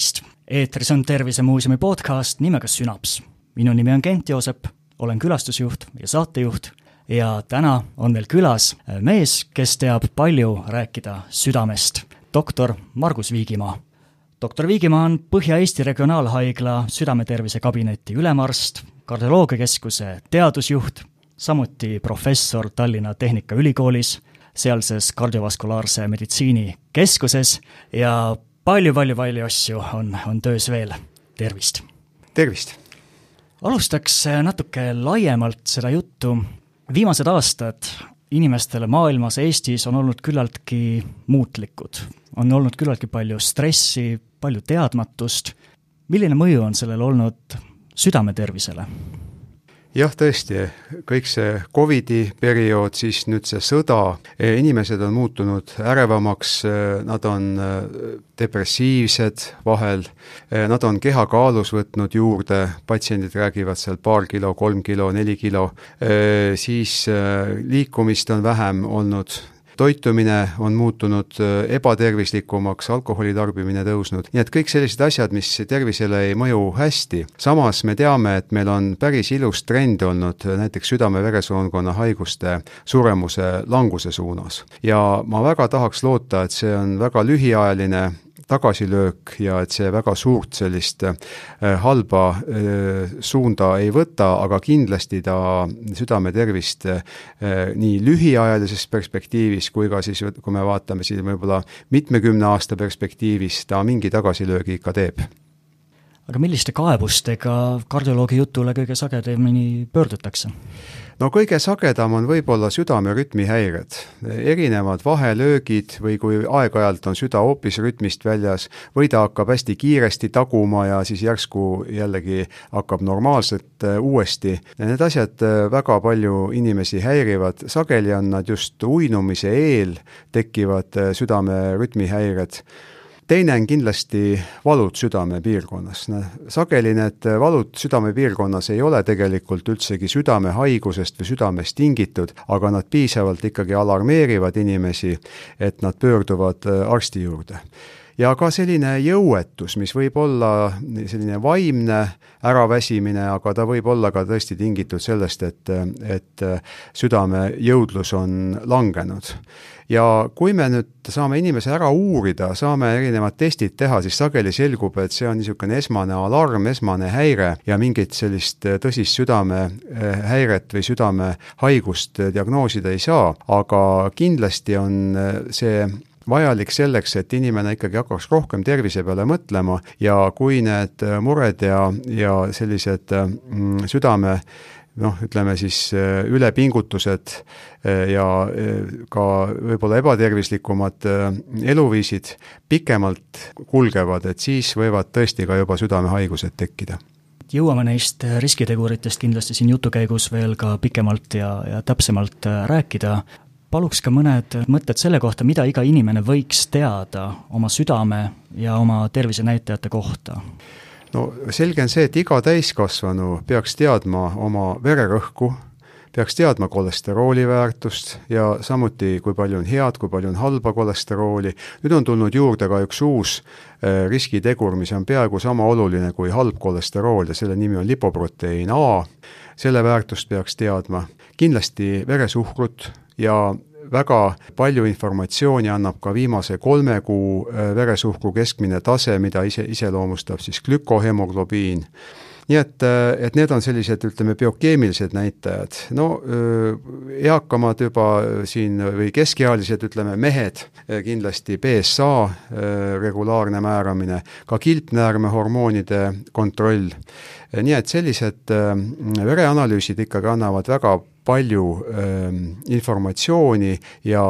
tervist! eetris on Tervisemuuseumi podcast nimega Sünaps. minu nimi on Kent Joosep, olen külastusjuht ja saatejuht ja täna on meil külas mees, kes teab palju rääkida südamest, doktor Margus Viigimaa. doktor Viigimaa on Põhja-Eesti Regionaalhaigla südametervise kabineti ülemarst, kardioloogiakeskuse teadusjuht, samuti professor Tallinna Tehnikaülikoolis, sealses kardiovaskulaarse meditsiini keskuses ja palju-palju-palju asju on, on töös veel, tervist! tervist! alustaks natuke laiemalt seda juttu, viimased aastad inimestele maailmas, Eestis on olnud küllaltki muutlikud. on olnud küllaltki palju stressi, palju teadmatust, milline mõju on sellel olnud südametervisele? Jah, tõesti, kõik see Covidi periood, siis nüüd see sõda, inimesed on muutunud ärevamaks, nad on äh, depressiivsed vahel, nad on kehakaalus võtnud juurde, patsiendid räägivad seal paar kilo, kolm kilo, neli kilo, siis liikumist on vähem olnud toitumine on muutunud äh, ebatervislikumaks, alkoholi tarbimine tõusnud, nii et kõik sellised asjad, mis tervisele ei mõju hästi. samas me teame, et meil on päris ilus trend olnud näiteks südame-veresoonkonna haiguste suremuse languse suunas. ja ma väga tahaks loota, et see on väga lühiajaline tagasilöök ja et see väga suurt sellist äh, halba äh, suunda ei võta, aga kindlasti ta südame tervist äh, nii lühiajalises perspektiivis kui ka siis, kui me vaatame siin võib-olla mitmekümne aasta perspektiivis, ta mingi tagasilöögi ikka teeb aga milliste kaebustega kardioloogi jutule kõige sagedamini pöördutakse? No kõige sagedam on võib-olla südame rütmihäired, erinevad vahelöögid või kui aeg-ajalt on süda hoopis rütmist väljas või ta hakkab hästi kiiresti taguma ja siis järsku jällegi hakkab normaalselt äh, uuesti. Need asjad äh, väga palju inimesi häirivad, sageli on nad just uinumise eel tekivad äh, südame rütmihäired teine on kindlasti valud südamepiirkonnas. sageli need valud südamepiirkonnas ei ole tegelikult üldsegi südamehaigusest või südamest tingitud, aga nad piisavalt ikkagi alarmeerivad inimesi, et nad pöörduvad äh, arsti juurde ja ka selline jõuetus, mis võib olla selline vaimne äraväsimine, aga ta võib olla ka tõesti tingitud sellest, et, et südamejõudlus on langenud ja kui me nüüd saame inimese ära uurida, saame erinevad testid teha, siis sageli selgub, et see on niisugune esmane alarm, esmane häire ja mingit sellist tõsist südamehäiret või südamehaigust diagnoosida ei saa, aga kindlasti on see vajalik selleks, et inimene ikkagi hakkaks rohkem tervise peale mõtlema ja kui need mured ja, ja sellised mm, südame noh, ütleme siis äh, ülepingutused äh, ja äh, ka võib-olla ebatervislikumad eluviisid pikemalt kulgevad, et siis võivad tõesti ka juba südamehaigused tekkida jõuame neist riskiteguritest kindlasti siin jutu käigus veel ka pikemalt ja, ja täpsemalt rääkida. paluks ka mõned mõtted selle kohta, mida iga inimene võiks teada oma südame ja oma tervisenäitajate kohta no selge on see, et iga täiskasvanu peaks teadma oma vererõhku, peaks teadma kolesterooli väärtust ja samuti, kui palju on head, kui palju on halba kolesterooli. nüüd on tulnud juurde ka üks uus äh, riskitegur, mis on peaaegu sama oluline kui halb kolesterool ja selle nimi on lipoproteiin A. selle väärtust peaks teadma, kindlasti veresuhkrut ja väga palju informatsiooni annab ka viimase kolme kuu äh, veresuhkru keskmine tase, mida ise, iseloomustab siis glükohemoglobiin nii et, äh, et need on sellised, ütleme, biokeemilised näitajad. no äh, eakamad juba siin või keskealised, ütleme, mehed, kindlasti BSA regulaarne määramine, ka kilpnäärmehormoonide kontroll. nii et sellised vereanalüüsid ikkagi annavad väga palju äh, informatsiooni ja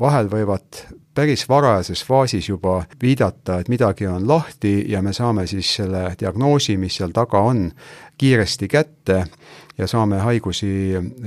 vahel võivad päris varajases faasis juba viidata, et midagi on lahti ja me saame siis selle diagnoosi, mis seal taga on, kiiresti kätte ja saame haigusi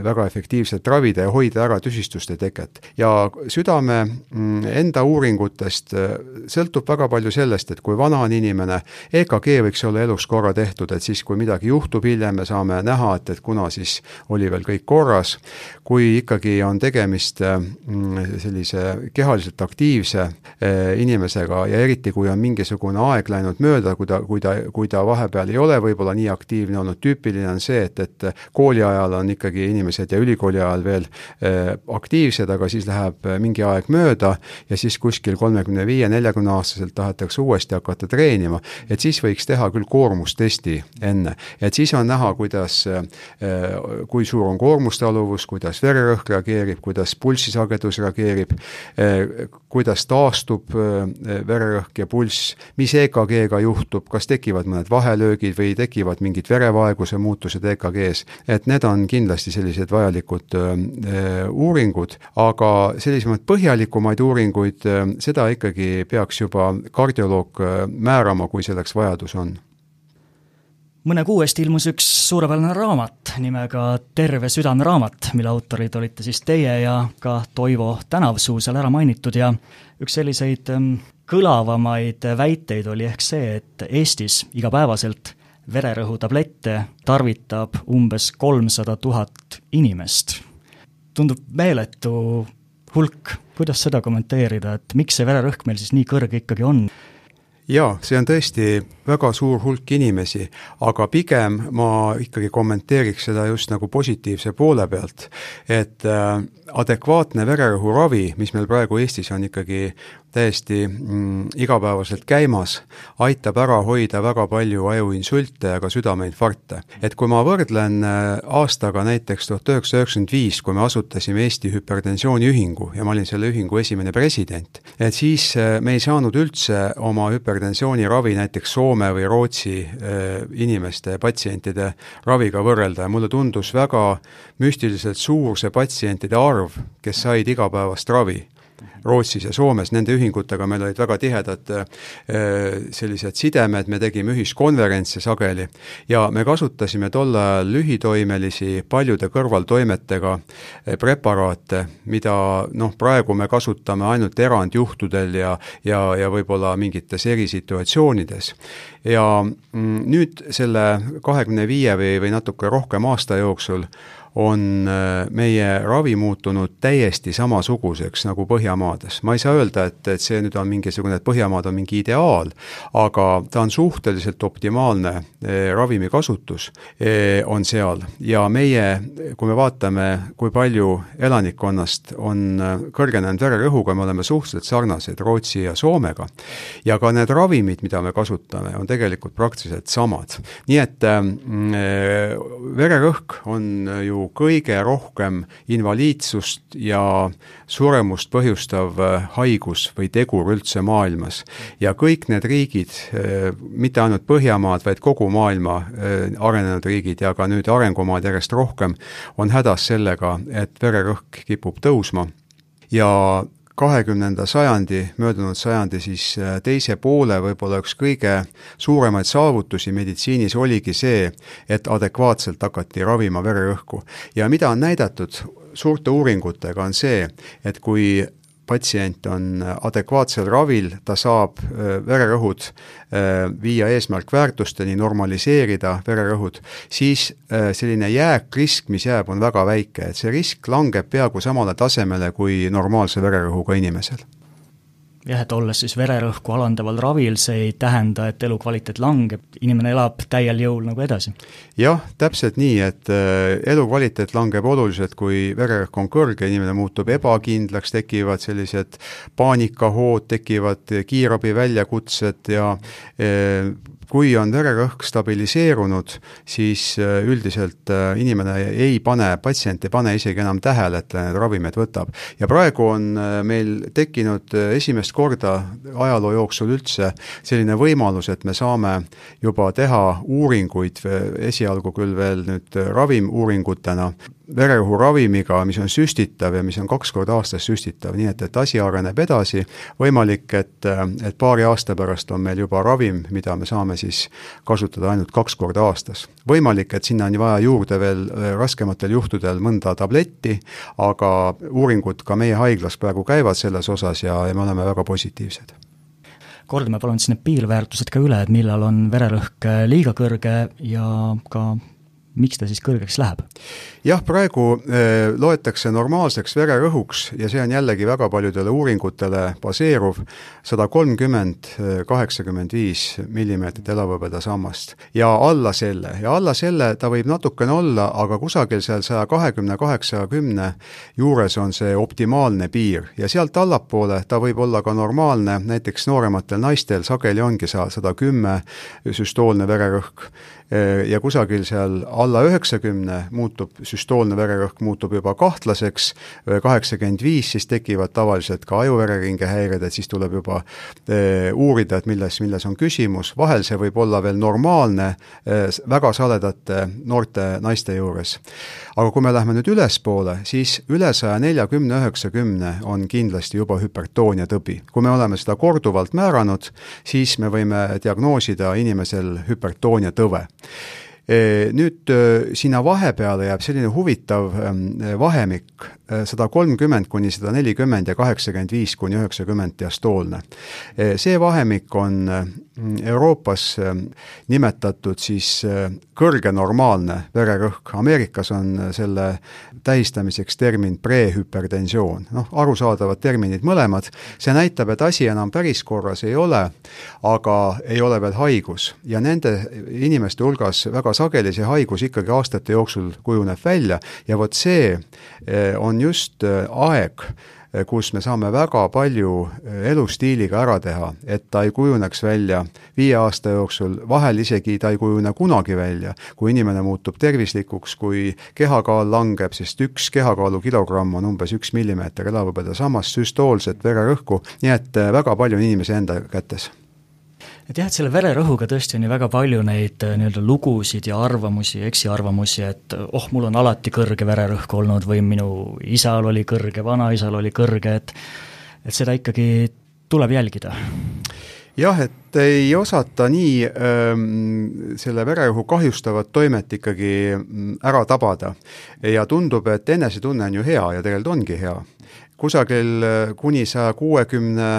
väga efektiivselt ravida ja hoida ära tüsistuste teket. ja südame mm, enda uuringutest äh, sõltub väga palju sellest, et kui vana on inimene, EKG võiks olla elus korra tehtud, et siis, kui midagi juhtub hiljem, me saame näha, et, et kuna siis oli veel kõik korras, kui ikkagi on tegemist mm, sellise kehaliselt aktiivse äh, inimesega ja eriti, kui on mingisugune aeg läinud mööda, kui ta, kui ta, kui ta vahepeal ei ole võib-olla nii aktiivne olnud, tüüpiline on see, et, et kooli ajal on ikkagi inimesed ja ülikooli ajal veel äh, aktiivsed, aga siis läheb äh, mingi aeg mööda ja siis kuskil kolmekümne viie, neljakümne aastaselt tahetakse uuesti hakata treenima, et siis võiks teha küll koormustesti enne. et siis on näha, kuidas, äh, kui suur on koormustaluvus, kuidas vererõhk reageerib, kuidas pulssisagedus reageerib, kuidas taastub vererõhk ja pulss, mis EKG-ga juhtub, kas tekivad mõned vahelöögid või tekivad mingid verevaeguse muutused EKG-s et need on kindlasti sellised vajalikud uuringud, aga sellisemaid põhjalikumaid uuringuid, seda ikkagi peaks juba kardioloog määrama, kui selleks vajadus on. Mõne kuu eest ilmus üks suurepärane raamat nimega Terve südame raamat, mille autorid olite siis teie ja ka Toivo Tänavsuu seal ära mainitud ja üks selliseid kõlavamaid väiteid oli ehk see, et Eestis igapäevaselt vererõhutablette tarvitab umbes kolmsada tuhat inimest. tundub meeletu hulk, kuidas seda kommenteerida, et miks see vererõhk meil siis nii kõrge ikkagi on? jaa, see on tõesti väga suur hulk inimesi, aga pigem ma ikkagi kommenteeriks seda just nagu positiivse poole pealt, et äh, adekvaatne vererõhuravi, mis meil praegu Eestis on ikkagi täiesti mm, igapäevaselt käimas, aitab ära hoida väga palju ajuinsulte ja ka südameinfarkte. et kui ma võrdlen äh, aastaga näiteks tuhat üheksasada üheksakümmend viis, kui me asutasime Eesti Hüpertensiooniühingu ja ma olin selle ühingu esimene president, et siis äh, me ei saanud üldse oma hüpertensiooniravi näiteks Soome või Rootsi äh, inimeste, patsientide raviga võrrelda ja mulle tundus väga müstiliselt suur see patsientide arv, kes said igapäevast ravi Rootsis ja Soomes, nende ühingutega meil olid väga tihedad äh, sellised sidemed, me tegime ühiskonverentse sageli ja me kasutasime tol ajal lühitoimelisi paljude kõrvaltoimetega äh, preparaate, mida noh, praegu me kasutame ainult erandjuhtudel ja, ja, ja võib-olla mingites erisituatsioonides. ja mm, nüüd selle kahekümne viie või, või natuke rohkem aasta jooksul on äh, meie ravi muutunud täiesti samasuguseks nagu Põhjamaades. ma ei saa öelda, et, et see nüüd on mingisugune, et Põhjamaad on mingi ideaal, aga ta on suhteliselt optimaalne eh, ravimikasutus eh, on seal ja meie, kui me vaatame, kui palju elanikkonnast on kõrgenenud vererõhuga, me oleme suhteliselt sarnased Rootsi ja Soomega. ja ka need ravimid, mida me kasutame, on tegelikult praktiliselt samad. nii et äh, vererõhk on ju kõige rohkem invaliidsust ja suremust põhjustav äh, haigus või tegur üldse maailmas. ja kõik need riigid, äh, mitte ainult Põhjamaad, vaid kogu maailma äh, arenenud riigid ja ka nüüd arengumaad järjest rohkem, on hädas sellega, et vererõhk kipub tõusma ja kahekümnenda sajandi, möödunud sajandi siis äh, teise poole võib-olla üks kõige suuremaid saavutusi meditsiinis oligi see, et adekvaatselt hakati ravima vererõhku. ja mida on näidatud suurte uuringutega, on see, et kui patsient on adekvaatsel ravil, ta saab äh, vererõhud äh, viia eesmärkväärtusteni, normaliseerida vererõhud, siis äh, selline jääkrisk, mis jääb, on väga väike, et see risk langeb peaaegu samale tasemele kui normaalse vererõhuga inimesel jah, et olles siis vererõhku alandaval ravil, see ei tähenda, et elukvaliteet langeb, inimene elab täiel jõul nagu edasi? jah, täpselt nii, et äh, elukvaliteet langeb oluliselt, kui vererõhk on kõrge, inimene muutub ebakindlaks, tekivad sellised paanikahood, tekivad kiirabi väljakutsed ja äh, kui on vererõhk stabiliseerunud, siis äh, üldiselt äh, inimene ei pane, patsient ei pane isegi enam tähele, et ta need ravimeid võtab. ja praegu on äh, meil tekkinud esimest korda ajaloo jooksul üldse selline võimalus, et me saame juba teha uuringuid, esialgu küll veel nüüd ravimuuringutena, vererõhuravimiga, mis on süstitav ja mis on kaks korda aastas süstitav, nii et, et asi areneb edasi, võimalik, et, et paari aasta pärast on meil juba ravim, mida me saame siis kasutada ainult kaks korda aastas. võimalik, et sinna on vaja juurde veel raskematel juhtudel mõnda tabletti, aga uuringud ka meie haiglas praegu käivad selles osas ja, ja me oleme väga positiivsed. Kordame palun siis need piirväärtused ka üle, et millal on vererõhk liiga kõrge ja ka miks ta siis kõrgeks läheb? jah, praegu äh, loetakse normaalseks vererõhuks ja see on jällegi väga paljudele uuringutele baseeruv, sada kolmkümmend, äh, kaheksakümmend viis millimeetrit elavhõbedasammast. ja alla selle, ja alla selle ta võib natukene olla, aga kusagil seal saja kahekümne, kaheksakümne juures on see optimaalne piir. Ja sealt allapoole ta võib olla ka normaalne, näiteks noorematel naistel sageli ongi seal sada kümme süstoolne vererõhk ja kusagil seal alla üheksakümne muutub, süstoolne vererõhk muutub juba kahtlaseks, äh, kaheksakümmend viis, siis tekivad tavaliselt ka ajuvereringe häired, et siis tuleb juba äh, uurida, et milles, milles on küsimus, vahel see võib olla veel normaalne väga saledate noorte naiste juures. aga kui me läheme nüüd ülespoole, siis üle saja neljakümne, üheksakümne on kindlasti juba hüpertoonia tõbi. kui me oleme seda korduvalt määranud, siis me võime diagnoosida inimesel hüpertoonia tõve nüüd sinna vahepeale jääb selline huvitav vahemik, sada kolmkümmend kuni sada nelikümmend ja kaheksakümmend viis kuni üheksakümmend diastoolne. see vahemik on Euroopas nimetatud siis kõrge normaalne vererõhk, Ameerikas on selle tähistamiseks termin prehüpertensioon, noh, arusaadavad terminid mõlemad, see näitab, et asi enam päris korras ei ole, aga ei ole veel haigus. Ja nende inimeste hulgas väga sageli see haigus ikkagi aastate jooksul kujuneb välja. Ja vot see on just äh, aeg, äh, kus me saame väga palju äh, elustiiliga ära teha, et ta ei kujuneks välja viie aasta jooksul, vahel isegi ta ei kujune kunagi välja, kui inimene muutub tervislikuks, kui kehakaal langeb, sest üks kehakaalu kilogramm on umbes üks millimeeter elavhõbeda, samas süstoolset vererõhku, nii et väga palju on inimese enda kätes et jah, et selle vererõhuga tõesti on ju väga palju neid äh, nii-öelda lugusid ja arvamusi, eksiarvamusi, et oh, mul on alati kõrge vererõhk olnud või minu isal oli kõrge, vanaisal oli kõrge, et et seda ikkagi tuleb jälgida jah, et ei osata nii ähm, selle vererõhu kahjustavat toimet ikkagi mm, ära tabada. ja tundub, et enesetunne on ju hea ja tegelikult ongi hea. kusagil äh, kuni saja kuuekümne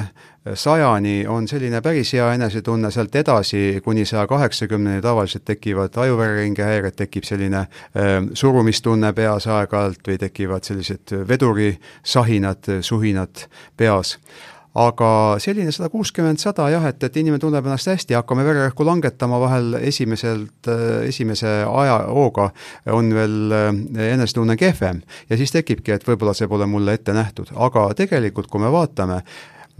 sajani on selline päris hea enesetunne, sealt edasi kuni saja kaheksakümneni tavaliselt tekivad ajuvereringe häired, tekib selline äh, surumistunne peas aeg-ajalt või tekivad sellised vedurisahinad, suhinad peas. Aga selline sada kuuskümmend, sada jah, et, et inimene tunneb ennast hästi, hakkame vererõhku langetama, vahel esimeselt, esimese aja hooga on veel äh, enesetunne kehvem. Ja siis tekibki, et võib-olla see pole mulle ette nähtud, aga tegelikult, kui me vaatame,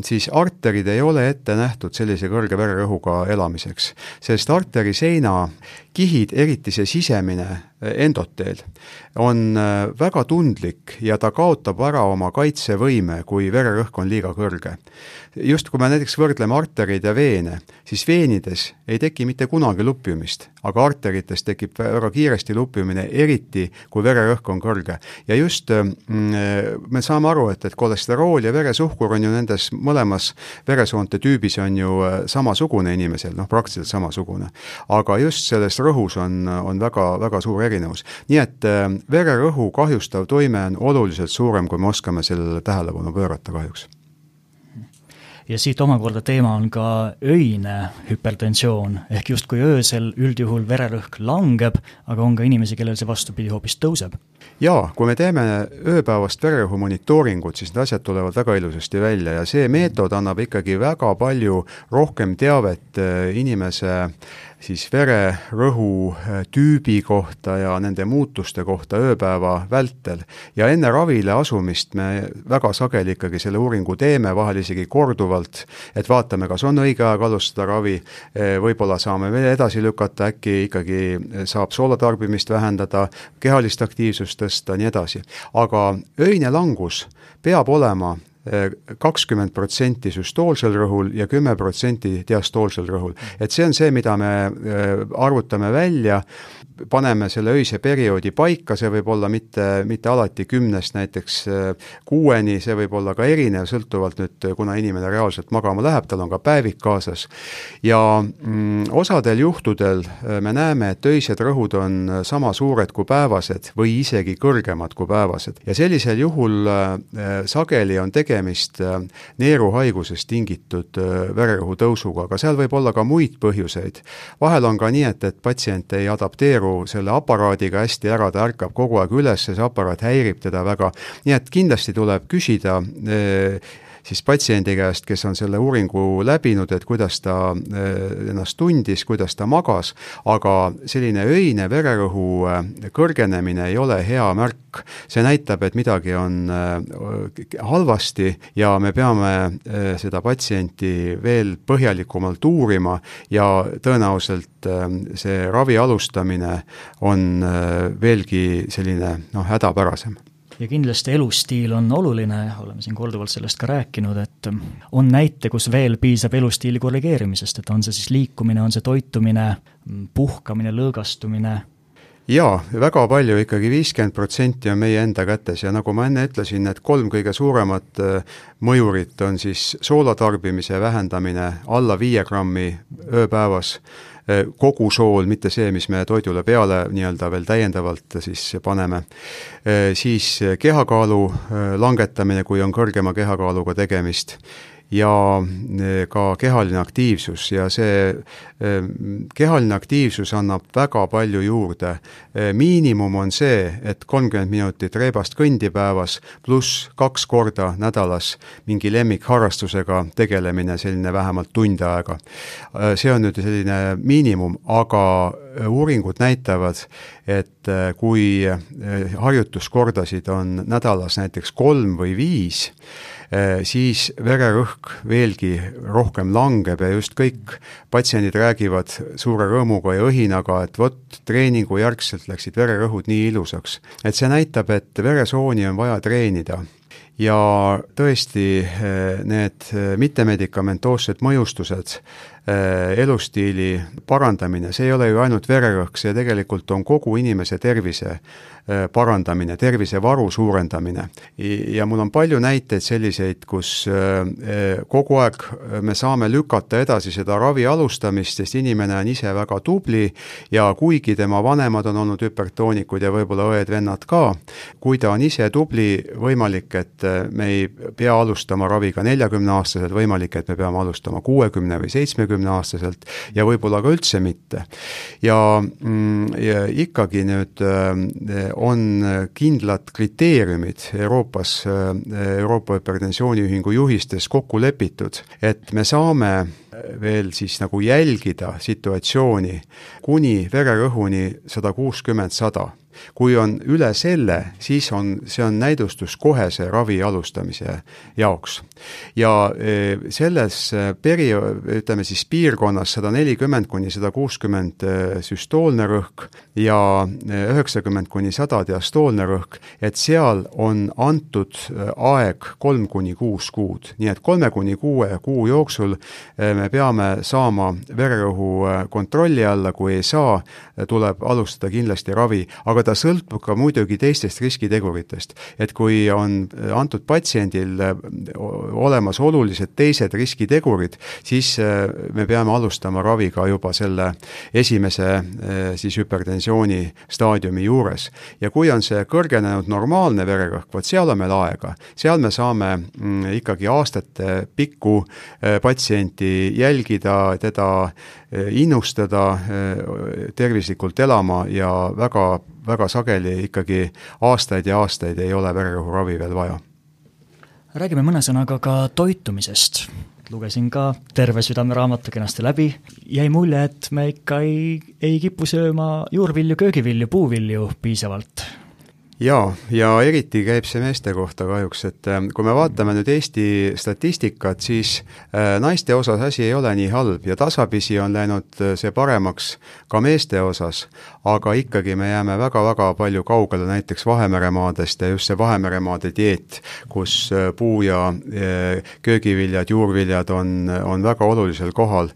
siis arterid ei ole ette nähtud sellise kõrge vererõhuga elamiseks, sest arteriseina kihid, eriti see sisemine eh, endoteel, on eh, väga tundlik ja ta kaotab ära oma kaitsevõime, kui vererõhk on liiga kõrge. just kui me näiteks võrdleme artereid ja veene, siis veenides ei teki mitte kunagi lupjumist, aga arterites tekib väga kiiresti lupjumine, eriti kui vererõhk on kõrge. ja just mm, me saame aru, et, et kolesterool ja veresuhkur on ju nendes mõlemas veresoonte tüübis on ju samasugune inimesel, noh praktiliselt samasugune. aga just sellest rõhus on, on väga, väga suur erinevus. nii et äh, vererõhu kahjustav toime on oluliselt suurem, kui me oskame sellele tähelepanu pöörata kahjuks ja siit omakorda teema on ka öine hüpertensioon, ehk justkui öösel üldjuhul vererõhk langeb, aga on ka inimesi, kellel see vastupidi hoopis tõuseb. Jaa, kui me teeme ööpäevast vererõhu monitooringut, siis need asjad tulevad väga ilusasti välja ja see meetod annab ikkagi väga palju rohkem teavet äh, inimese siis vererõhu äh, tüübi kohta ja nende muutuste kohta ööpäeva vältel. ja enne ravile asumist me väga sageli ikkagi selle uuringu teeme, vahel isegi korduvalt, et vaatame, kas on õige aeg alustada ravi, äh, võib-olla saame veel edasi lükata, äkki ikkagi saab soolotarbimist vähendada, kehalist aktiivsust tõsta, nii edasi. aga öine langus peab olema kakskümmend protsenti süstoolsel rõhul ja kümme protsenti diastoolsel rõhul. et see on see, mida me arvutame välja paneme selle öise perioodi paika, see võib olla mitte, mitte alati kümnest näiteks äh, kuueni, see võib olla ka erinev, sõltuvalt nüüd, kuna inimene reaalselt magama läheb, tal on ka päevik kaasas. ja mm, osadel juhtudel äh, me näeme, et öised rõhud on sama suured kui päevased või isegi kõrgemad kui päevased ja sellisel juhul äh, sageli on tegemist neeruhaigusest tingitud vererõhu tõusuga, aga seal võib olla ka muid põhjuseid. vahel on ka nii, et, et patsient ei adapteeru aru selle aparaadiga hästi ära, ta ärkab kogu aeg üles, see aparaat häirib teda väga, nii et kindlasti tuleb küsida eh, siis patsiendi käest, kes on selle uuringu läbinud, et kuidas ta äh, ennast tundis, kuidas ta magas, aga selline öine vererõhu äh, kõrgenemine ei ole hea märk. see näitab, et midagi on äh, halvasti ja me peame seda patsienti veel põhjalikumalt uurima ja tõenäoliselt see ravi alustamine on veelgi selline noh, hädapärasem ja kindlasti elustiil on oluline, oleme siin korduvalt sellest ka rääkinud, et on näite, kus veel piisab elustiili korrigeerimisest, et on see siis liikumine, on see toitumine, puhkamine, lõõgastumine, jaa, väga palju ikkagi, viiskümmend protsenti on meie enda kätes ja nagu ma enne ütlesin, need kolm kõige suuremat äh, mõjurit on siis soolatarbimise vähendamine alla viie grammi ööpäevas, kogu sool, mitte see, mis me toidule peale nii-öelda veel täiendavalt siis paneme, äh, siis kehakaalu langetamine, kui on kõrgema kehakaaluga tegemist, ja e, ka kehaline aktiivsus ja see e, kehaline aktiivsus annab väga palju juurde. E, miinimum on see, et kolmkümmend minutit reibast kõndi päevas pluss kaks korda nädalas mingi lemmikharrastusega tegelemine, selline vähemalt tund aega. see on nüüd selline miinimum, aga uuringud näitavad, et kui harjutuskordasid on nädalas näiteks kolm või viis, siis vererõhk veelgi rohkem langeb ja just kõik patsiendid räägivad suure rõõmuga ja õhinaga, et vot, treeningu järgselt läksid vererõhud nii ilusaks. et see näitab, et veresooni on vaja treenida ja tõesti, äh, need äh, mittemedikamentoossed mõjustused Äh, elustiili parandamine, see ei ole ju ainult vererõhk, see tegelikult on kogu inimese tervise äh, parandamine, tervisevaru suurendamine. ja mul on palju näiteid selliseid, kus äh, kogu aeg me saame lükata edasi seda ravi alustamist, sest inimene on ise väga tubli ja kuigi tema vanemad on olnud hüpertoonikud ja võib-olla õed-vennad ka, kui ta on ise tubli, võimalik, et me ei pea alustama raviga neljakümneaastaselt, võimalik, et me peame alustama kuuekümne või seitsmekümne kahekümneaastaselt ja võib-olla ka üldse mitte. ja, mm, ja ikkagi nüüd äh, on kindlad kriteeriumid Euroopas, äh, Euroopa Hüpertensiooniühingu juhistes kokku lepitud, et me saame veel siis nagu jälgida situatsiooni kuni vererõhuni sada kuuskümmend, sada kui on üle selle, siis on, see on näidustus kohese ravi alustamise jaoks. ja e, selles perio-, ütleme siis piirkonnas sada nelikümmend kuni sada kuuskümmend e, süstoolne rõhk ja e, üheksakümmend kuni sada diastoolne rõhk, et seal on antud aeg kolm kuni kuus kuud, nii et kolme kuni kuue kuu jooksul me peame saama vererõhu kontrolli alla, kui ei saa, tuleb alustada kindlasti ravi, aga ta sõltub ka muidugi teistest riskiteguritest. et kui on antud patsiendil äh, olemas olulised teised riskitegurid, siis äh, me peame alustama ravi ka juba selle esimese äh, siis hüpertensiooni staadiumi juures. ja kui on see kõrgenenud normaalne vererõhk, vot seal on meil aega, seal me saame mm, ikkagi aastate pikku patsienti jälgida, teda innustada tervislikult elama ja väga väga sageli ikkagi aastaid ja aastaid ei ole vererõhuravi veel vaja. räägime mõne sõnaga ka toitumisest. lugesin ka terve südameraamatu kenasti läbi, jäi mulje, et me ikka ei, ei kipu sööma juurvilju, köögivilju, puuvilju piisavalt. Jaa, ja eriti käib see meeste kohta kahjuks, et äh, kui me vaatame nüüd Eesti statistikat, siis äh, naiste osas asi ei ole nii halb ja tasapisi on läinud äh, see paremaks ka meeste osas, aga ikkagi me jääme väga-väga palju kaugele näiteks Vahemeremaadest ja just see Vahemeremaade dieet, kus puu- ja köögiviljad, juurviljad on, on väga olulisel kohal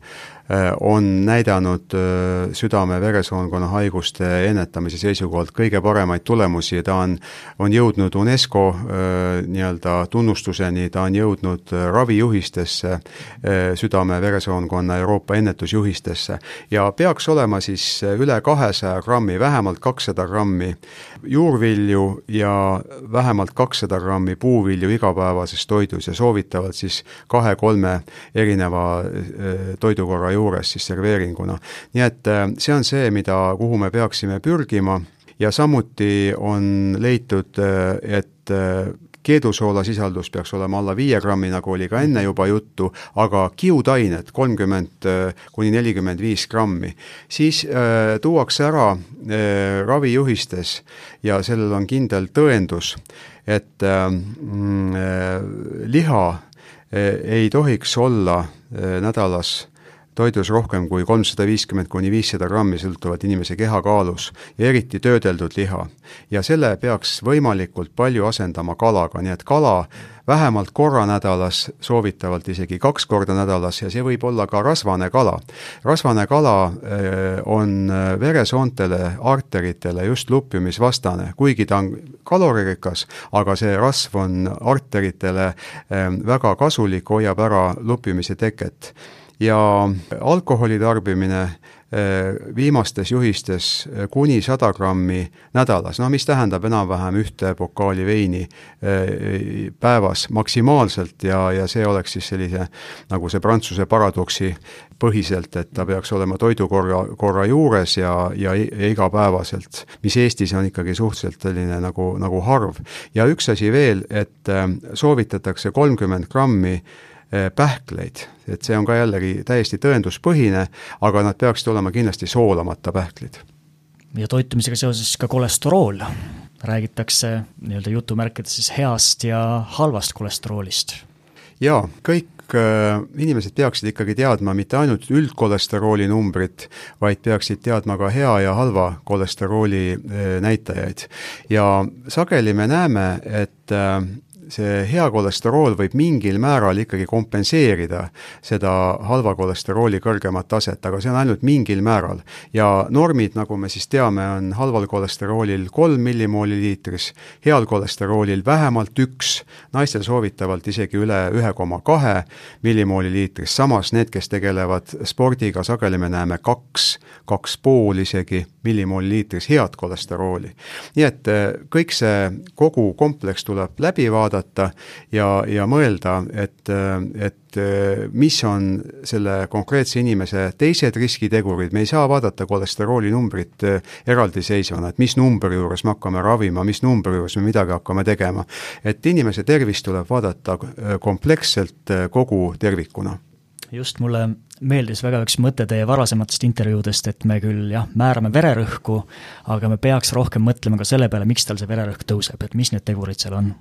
on näidanud äh, südame-veresoonkonna haiguste ennetamise seisukohalt kõige paremaid tulemusi ja ta on, on jõudnud UNESCO äh, nii-öelda tunnustuseni, ta on jõudnud ravijuhistesse, südame-veresoonkonna Euroopa ennetusjuhistesse. Ja peaks olema siis üle kahesaja grammi, vähemalt kakssada grammi juurvilju ja vähemalt kakssada grammi puuvilju igapäevases toidus ja soovitavalt siis kahe-kolme erineva toidukorra juures siis serveeringuna. nii et äh, see on see, mida, kuhu me peaksime pürgima ja samuti on leitud, äh, et äh, keedusoola sisaldus peaks olema alla viie grammi, nagu oli ka enne juba juttu, aga kiudained kolmkümmend kuni nelikümmend viis grammi. siis äh, tuuakse ära äh, ravijuhistes ja sellel on kindel tõendus, et äh, äh, liha ei tohiks olla nädalas toidus rohkem kui kolmsada viiskümmend kuni viissada grammi, sõltuvalt inimese kehakaalus, ja eriti töödeldud liha. ja selle peaks võimalikult palju asendama kalaga, nii et kala vähemalt korra nädalas, soovitavalt isegi kaks korda nädalas ja see võib olla ka rasvane kala. rasvane kala on veresoontele, arteritele just lupjumisvastane, kuigi ta on kaloririkas, aga see rasv on arteritele väga kasulik, hoiab ära lupjumise teket ja alkoholi tarbimine eh, viimastes juhistes eh, kuni sada grammi nädalas, no mis tähendab enam-vähem ühte pokaali veini eh, päevas maksimaalselt ja, ja see oleks siis sellise, nagu see Prantsuse paradoksi põhiselt, et ta peaks olema toidukorra, korra juures ja, ja, ja igapäevaselt, mis Eestis on ikkagi suhteliselt selline nagu, nagu harv. ja üks asi veel, et soovitatakse kolmkümmend grammi pähkleid, et see on ka jällegi täiesti tõenduspõhine, aga nad peaksid olema kindlasti soolamata pähklid. ja toitumisega seoses ka kolesterool, räägitakse nii-öelda jutumärkides siis heast ja halvast kolesteroolist. jaa, kõik äh, inimesed peaksid ikkagi teadma mitte ainult üldkolesterooli numbrit, vaid peaksid teadma ka hea ja halva kolesterooli äh, näitajaid. ja sageli me näeme, et see hea kolesterool võib mingil määral ikkagi kompenseerida seda halva kolesterooli kõrgemat taset, aga see on ainult mingil määral. ja normid, nagu me siis teame, on halval kolesteroolil kolm millimooli liitris, heal kolesteroolil vähemalt üks, naistel soovitavalt isegi üle ühe koma kahe millimooli liitris, samas need, kes tegelevad spordiga, sageli me näeme kaks, kaks pool isegi millimooli liitris head kolesterooli. nii et eh, kõik see kogu kompleks tuleb läbi vaadata, ja, ja mõelda, et, et mis on selle konkreetse inimese teised riskitegurid, me ei saa vaadata kolesterooli numbrit eraldiseisvana, et mis numbri juures me hakkame ravima, mis numbri juures me midagi hakkame tegema. et inimese tervist tuleb vaadata kompleksselt kogu tervikuna just, mulle meeldis väga üks mõte teie varasematest intervjuudest, et me küll jah, määrame vererõhku, aga me peaks rohkem mõtlema ka selle peale, miks tal see vererõhk tõuseb, et mis need tegurid seal on.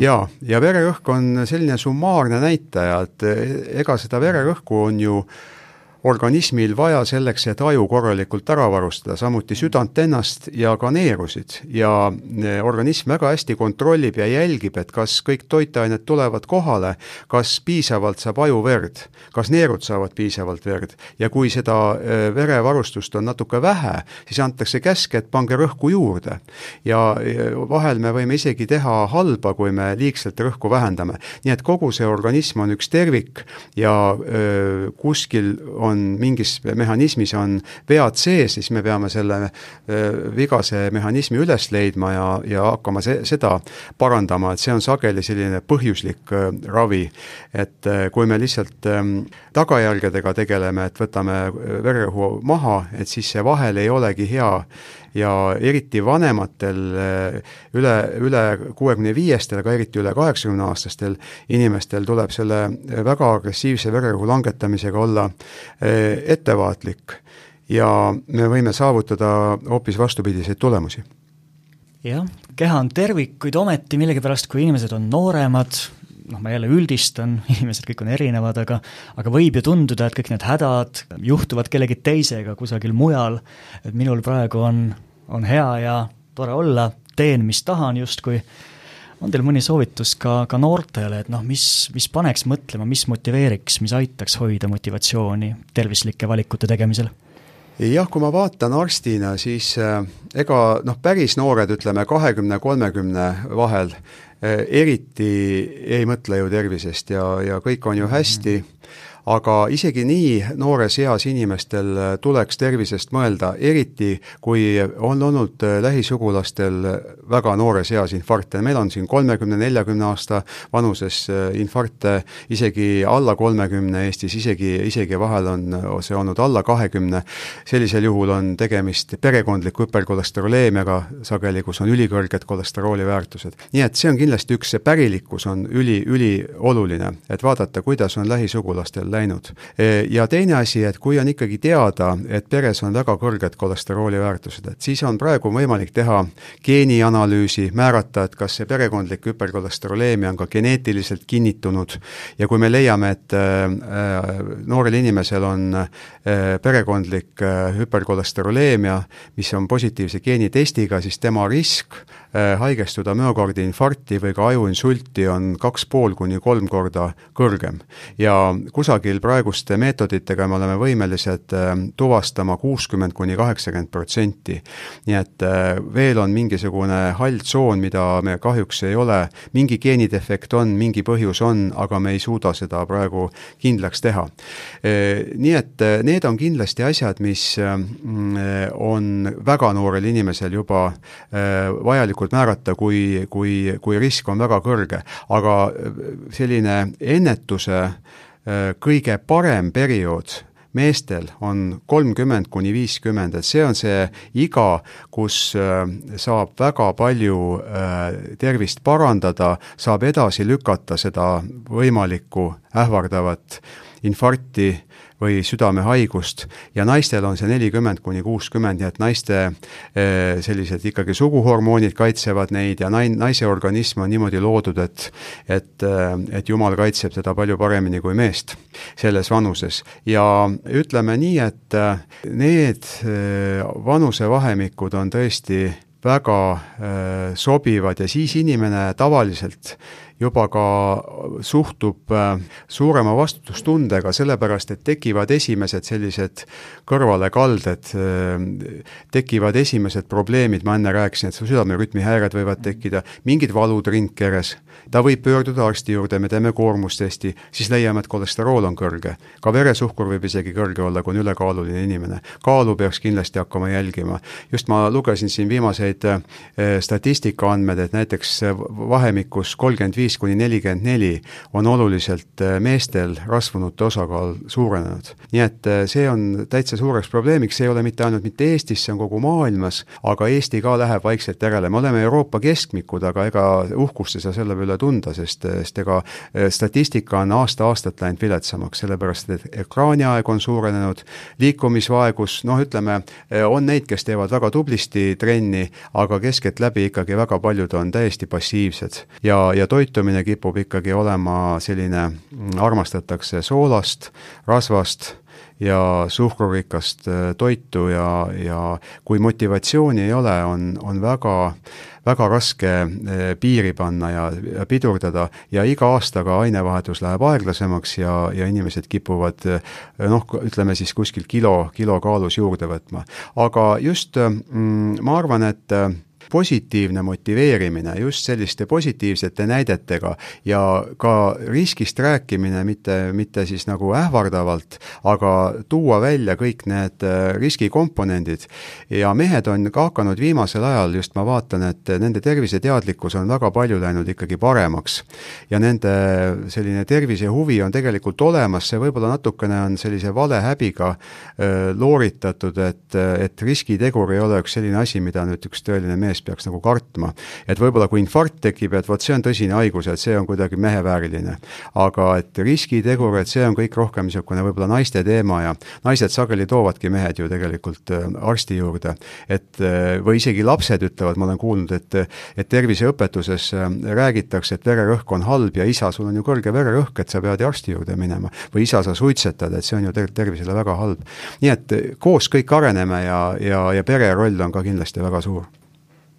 jaa, ja vererõhk on selline summaarne näitaja, et ega seda vererõhku on ju äh, organismil vaja selleks, et aju korralikult ära varustada, samuti südant ennast ja ka neerusid. ja e, organism väga hästi kontrollib ja jälgib, et kas kõik toitained tulevad kohale, kas piisavalt saab aju verd, kas neerud saavad piisavalt verd ja kui seda e, verevarustust on natuke vähe, siis antakse käsk, et pange rõhku juurde. ja e, vahel me võime isegi teha halba, kui me liigselt rõhku vähendame. nii et kogu see organism on üks tervik ja öö, kuskil on on mingis mehhanismis on vead sees, siis me peame selle äh, vigase mehhanismi üles leidma ja, ja hakkama se-, seda parandama, et see on sageli selline põhjuslik äh, ravi. et äh, kui me lihtsalt ähm, tagajärgedega tegeleme, et võtame vererõhu maha, et siis see vahel ei olegi hea ja eriti vanematel üle, üle kuuekümne viiestel, aga eriti üle kaheksakümneaastastel inimestel tuleb selle väga agressiivse vererõhu langetamisega olla eh, ettevaatlik. Ja me võime saavutada hoopis vastupidiseid tulemusi. Jah, keha on tervik, kuid ometi millegipärast, kui inimesed on nooremad, noh, ma jälle üldistan, inimesed kõik on erinevad, aga aga võib ju tunduda, et kõik need hädad juhtuvad kellegi teisega kusagil mujal, et minul praegu on, on hea ja tore olla, teen, mis tahan justkui, on teil mõni soovitus ka, ka noortele, et noh, mis, mis paneks mõtlema, mis motiveeriks, mis aitaks hoida motivatsiooni tervislike valikute tegemisel? jah, kui ma vaatan arstina, siis äh, ega noh, päris noored, ütleme kahekümne, kolmekümne vahel eriti ei mõtle ju tervisest ja, ja kõik on ju hästi. Mm, -hmm aga isegi nii noores eas inimestel tuleks tervisest mõelda, eriti kui on olnud lähisugulastel väga noores eas infarkte, meil on siin kolmekümne, neljakümne aasta vanuses infarkte isegi alla kolmekümne Eestis, isegi, isegi vahel on see olnud alla kahekümne, sellisel juhul on tegemist perekondliku hüperkolesteroleemiaga sageli, kus on ülikõrged kolesterooli väärtused. nii et see on kindlasti üks, see pärilikkus on üli, ülioluline, et vaadata, kuidas on lähisugulastel läinud. E, ja teine asi, et kui on ikkagi teada, et peres on väga kõrged kolesterooli väärtused, et siis on praegu võimalik teha geenianalüüsi, määrata, et kas see perekondlik hüperkolesteroleemia on ka geneetiliselt kinnitunud ja kui me leiame, et äh, noorel inimesel on äh, perekondlik hüperkolesteroleemia, mis on positiivse geenitestiga, siis tema risk haigestuda müokardiinfarkti või ka ajuinsulti on kaks pool kuni kolm korda kõrgem. ja kusagil praeguste meetoditega me oleme võimelised äh, tuvastama kuuskümmend kuni kaheksakümmend protsenti. nii et äh, veel on mingisugune hall tsoon, mida me kahjuks ei ole, mingi geenidefekt on, mingi põhjus on, aga me ei suuda seda praegu kindlaks teha. Nii et need on kindlasti asjad, mis on väga noorel inimesel juba vajalikud tegelikult määrata, kui, kui, kui risk on väga kõrge. aga selline ennetuse äh, kõige parem periood meestel on kolmkümmend kuni viiskümmend, et see on see iga, kus äh, saab väga palju äh, tervist parandada, saab edasi lükata seda võimalikku ähvardavat infarkti või südamehaigust ja naistel on see nelikümmend kuni kuuskümmend, nii et naiste eh, sellised ikkagi suguhormoonid kaitsevad neid ja nai-, naise organism on niimoodi loodud, et et, eh, et jumal kaitseb teda palju paremini kui meest selles vanuses. ja ütleme nii, et eh, need vanusevahemikud on tõesti väga sobivad ja siis inimene tavaliselt juba ka suhtub äh, suurema vastutustundega, sellepärast et tekivad esimesed sellised kõrvalekalded, äh, tekivad esimesed probleemid, ma enne rääkisin, et südamerütmi häired võivad tekkida, mingid valud ringkeres, ta võib pöörduda arsti juurde, me teeme koormustesti, siis leiame, et kolesterool on kõrge. ka veresuhkur võib isegi kõrge olla, kui on ülekaaluline inimene. kaalu peaks kindlasti hakkama jälgima. just ma lugesin siin viimaseid äh, statistikaandmed, et näiteks vahemikus kolmkümmend viis kuni nelikümmend neli on oluliselt äh, meestel rasvunute osakaal suurenenud. nii et see on täitsa suureks probleemiks, see ei ole mitte ainult mitte Eestis, see on kogu maailmas, aga Eesti ka läheb vaikselt järele, me oleme Euroopa keskmikud, aga ega uhkust ei saa selle üle tunda, sest, sest ega äh, statistika on aasta-aastalt läinud viletsamaks, sellepärast et ekraaniaeg on suurenenud, liikumisvaegus, noh ütleme, on neid, kes teevad väga tublisti trenni, aga keskeltläbi ikkagi väga paljud on täiesti passiivsed. ja, ja toitu toitumine kipub ikkagi olema selline, mm, armastatakse soolast, rasvast ja suhkrurikast äh, toitu ja, ja kui motivatsiooni ei ole, on, on väga väga raske äh, piiri panna ja, ja pidurdada ja iga aastaga ainevahetus läheb aeglasemaks ja, ja inimesed kipuvad äh, noh, ütleme siis kuskil kilo, kilo kaalus juurde võtma. aga just mm, ma arvan, et positiivne motiveerimine just selliste positiivsete näidetega ja ka riskist rääkimine, mitte, mitte siis nagu ähvardavalt, aga tuua välja kõik need äh, riskikomponendid. ja mehed on ka hakanud viimasel ajal, just ma vaatan, et nende terviseteadlikkus on väga palju läinud ikkagi paremaks. ja nende selline tervisehuvi on tegelikult olemas, see võib-olla natukene on sellise valehäbiga äh, looritatud, et, et riskitegur ei ole üks selline asi, mida nüüd üks tõeline mees inimest peaks nagu kartma. et võib-olla kui infarkt tekib, et vot see on tõsine haigus, et see on kuidagi mehevääriline. aga et riskitegur, et see on kõik rohkem niisugune võib-olla naiste teema ja naised sageli toovadki mehed ju tegelikult äh, arsti juurde. et äh, või isegi lapsed ütlevad, ma olen kuulnud, et et terviseõpetuses äh, räägitakse, et vererõhk on halb ja isa, sul on ju kõrge vererõhk, et sa pead ju arsti juurde minema. või isa, sa suitsetad, et see on ju tegelikult tervisele väga halb. nii et koos kõik areneme ja, ja, ja pere roll on ka kindlasti väga suur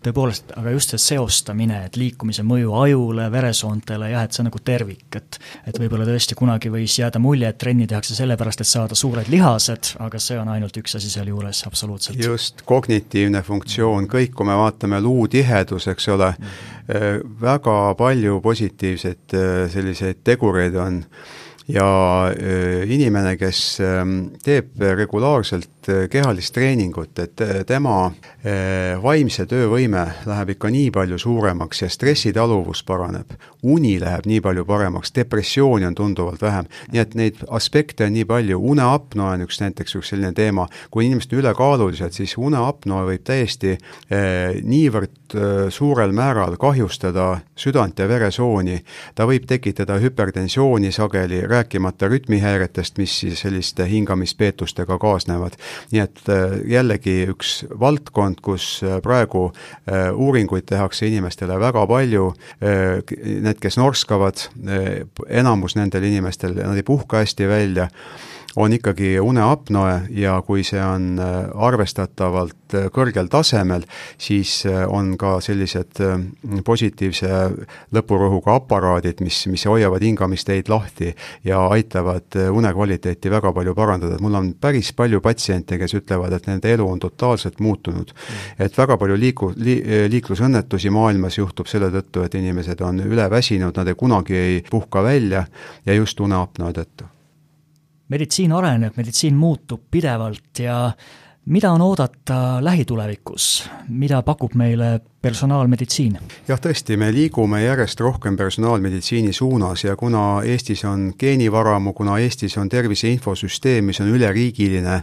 tõepoolest, aga just see seostamine, et liikumise mõju ajule, veresoontele, jah, et see on nagu tervik, et et võib-olla tõesti kunagi võis jääda mulje, et trenni tehakse sellepärast, et saada suured lihased, aga see on ainult üks asi sealjuures, absoluutselt. just, kognitiivne funktsioon, kõik, kui me vaatame luutihedus, eks ole mm, -hmm. väga palju positiivseid äh, selliseid tegureid on ja äh, inimene, kes ähm, teeb regulaarselt kehalist treeningut, et tema Eh, vaimse töövõime läheb ikka nii palju suuremaks ja stressitaluvus paraneb, uni läheb nii palju paremaks, depressiooni on tunduvalt vähem, nii et neid aspekte on nii palju, uneapnoe on üks näiteks üks selline teema, kui inimesed on ülekaalulised, siis uneapnoe võib täiesti niivõrd suurel määral kahjustada südant ja veresooni, ta võib tekitada hüpertensiooni sageli, rääkimata rütmihäiretest, mis siis selliste hingamispeetustega kaasnevad. nii et eh, jällegi üks valdkond, kus äh, praegu äh, uuringuid tehakse inimestele väga palju, äh, need, kes norskavad, enamus nendel inimestel, nad ei puhka hästi välja on ikkagi uneapnoe ja kui see on äh, arvestatavalt äh, kõrgel tasemel, siis äh, on ka sellised positiivse lõpurõhuga aparaadid, mis, mis hoiavad hingamisteid lahti ja aitavad unekvaliteeti väga palju parandada, et mul on päris palju patsiente, kes ütlevad, et nende elu on totaalselt muutunud. et väga palju liiku- li,, liiklusõnnetusi maailmas juhtub selle tõttu, et inimesed on üleväsinud, nad ei kunagi ei puhka välja ja just uneapnoe tõttu meditsiin areneb, meditsiin muutub pidevalt ja mida on oodata lähitulevikus, mida pakub meile personaalmeditsiin? jah, tõesti, me liigume järjest rohkem personaalmeditsiini suunas ja kuna Eestis on geenivaramu, kuna Eestis on tervise infosüsteem, mis on üleriigiline,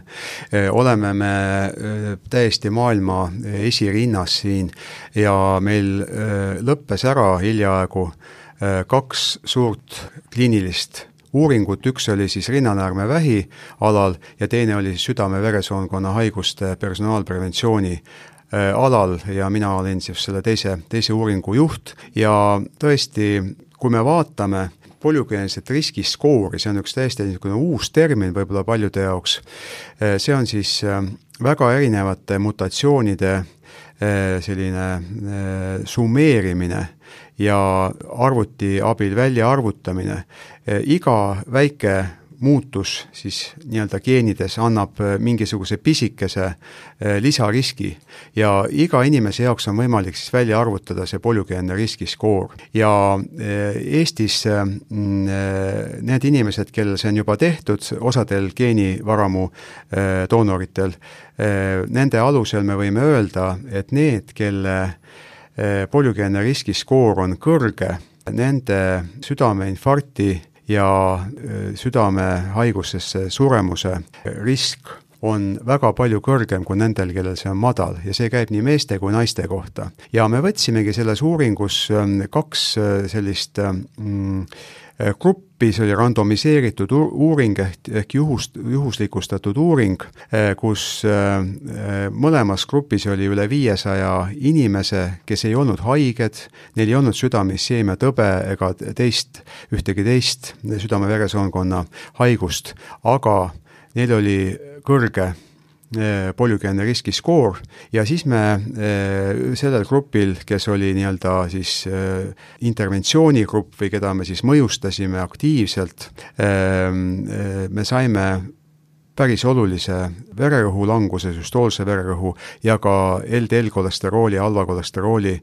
eh, oleme me eh, täiesti maailma esirinnas siin ja meil eh, lõppes ära hiljaaegu kaks suurt kliinilist uuringut, üks oli siis rinnanäärmevähi alal ja teine oli südame-veresoonkonna haiguste personaalpreventsiooni äh, alal ja mina olin siis selle teise, teise uuringu juht. Ja tõesti, kui me vaatame polügeenset riskiskoori, see on üks täiesti niisugune uus termin võib-olla paljude jaoks, äh, see on siis äh, väga erinevate mutatsioonide selline summeerimine ja arvuti abil välja arvutamine. Eh, iga väike muutus siis nii-öelda geenides annab eh, mingisuguse pisikese eh, lisariski ja iga inimese jaoks on võimalik siis välja arvutada see polügeenne riskiskoor. ja Eestis need inimesed, kellel see on juba tehtud, osadel geenivaramu doonoritel, nende alusel me võime öelda, et need, kelle Eh, polügeenne riskiskoor on kõrge, nende südameinfarkti ja eh, südamehaigusesse suremuse risk on väga palju kõrgem kui nendel, kellel see on madal. Ja see käib nii meeste kui naiste kohta. ja me võtsimegi selles uuringus eh, kaks sellist mm, gruppi, see oli randomiseeritud uuring ehk, ehk juhust, juhuslikustatud uuring, eh, kus mõlemas grupis oli üle viiesaja inimese, kes ei olnud haiged, neil ei olnud südame-isseemia tõbe ega teist, ühtegi teist südame-veresoonkonna haigust, aga neil oli kõrge Eh, polügeenne riskiskoor ja siis me eh, sellel grupil, kes oli nii-öelda siis eh, interventsioonigrupp või keda me siis mõjustasime aktiivselt, me saime päris olulise vererõhu languse, süstoolse vererõhu ja ka LDL-kolesterooli, halva kolesterooli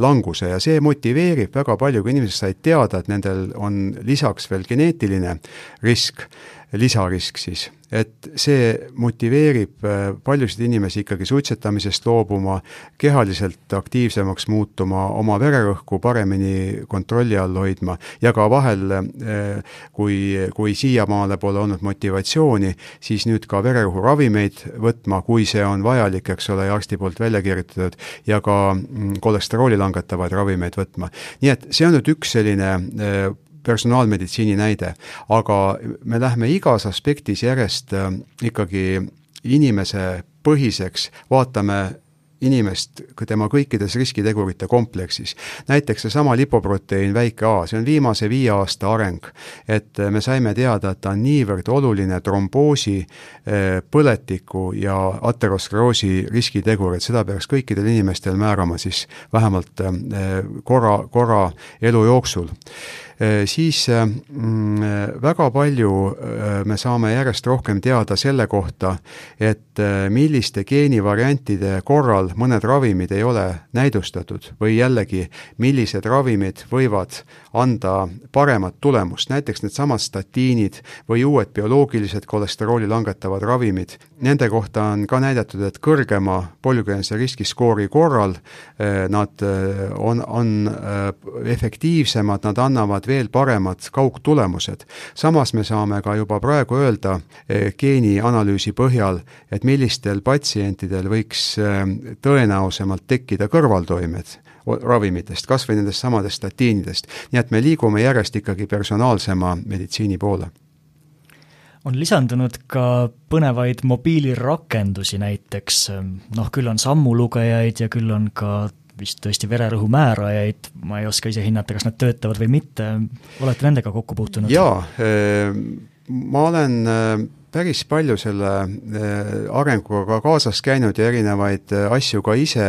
languse. Ja see motiveerib väga palju, kui inimesed said teada, et nendel on lisaks veel geneetiline risk lisarisk siis et see motiveerib äh, paljusid inimesi ikkagi suitsetamisest loobuma, kehaliselt aktiivsemaks muutuma, oma vererõhku paremini kontrolli all hoidma ja ka vahel, äh, kui, kui siiamaale pole olnud motivatsiooni, siis nüüd ka vererõhuravimeid võtma, kui see on vajalik, eks ole, ja arsti poolt välja kirjutatud, ja ka mm, kolesterooli langetavaid ravimeid võtma. nii et see on nüüd üks selline äh, personaalmeditsiini näide, aga me lähme igas aspektis järjest äh, ikkagi inimese põhiseks, vaatame inimest tema kõikides riskitegurite kompleksis. näiteks seesama lipoproteiin väike A, see on viimase viie aasta areng. et me saime teada, et ta on niivõrd oluline tromboosi, äh, põletiku ja ateroskleroosi riskitegur, et seda peaks kõikidel inimestel määrama siis vähemalt äh, korra, korra elu jooksul Äh, siis äh, mm, väga palju äh, me saame järjest rohkem teada selle kohta, et milliste geenivariantide korral mõned ravimid ei ole näidustatud või jällegi, millised ravimid võivad anda paremat tulemust, näiteks needsamad statiinid või uued bioloogilised kolesterooli langetavad ravimid, nende kohta on ka näidatud, et kõrgema polügeense riskiskoori korral nad on, on efektiivsemad, nad annavad veel paremad kaugtulemused. samas me saame ka juba praegu öelda eh, geenianalüüsi põhjal, et millistel patsientidel võiks eh, tõenäosemalt tekkida kõrvaltoimed ravimitest, kas või nendest samadest statiinidest. nii et me liigume järjest ikkagi personaalsema meditsiini poole on lisandunud ka põnevaid mobiilirakendusi näiteks, noh küll on sammulugejaid ja küll on ka vist tõesti vererõhu määrajaid, ma ei oska ise hinnata, kas nad töötavad või mitte, olete nendega kokku puutunud? jaa, eh, ma olen eh, päris palju selle eh, arenguga kaasas käinud ja erinevaid asju ka ise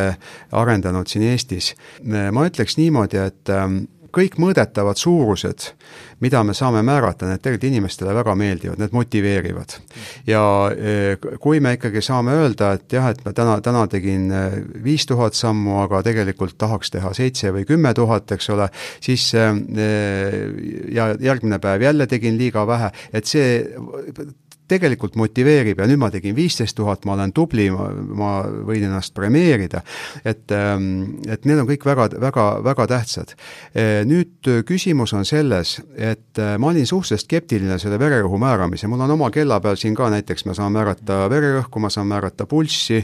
arendanud siin Eestis. ma ütleks niimoodi, et kõik mõõdetavad suurused, mida me saame määrata, need tegelikult inimestele väga meeldivad, need motiveerivad. ja e, kui me ikkagi saame öelda, et jah, et ma täna, täna tegin e, viis tuhat sammu, aga tegelikult tahaks teha seitse või kümme tuhat, eks ole, siis e, ja järgmine päev jälle tegin liiga vähe, et see tegelikult motiveerib ja nüüd ma tegin viisteist tuhat, ma olen tubli, ma, võin ennast premeerida, et, ähm, et need on kõik väga, väga, väga tähtsad. Äh, nüüd küsimus on selles, et äh, ma olin suhteliselt skeptiline selle vererõhu määramisel, mul on oma kella peal siin ka näiteks, ma saan määrata vererõhku, ma saan määrata pulssi,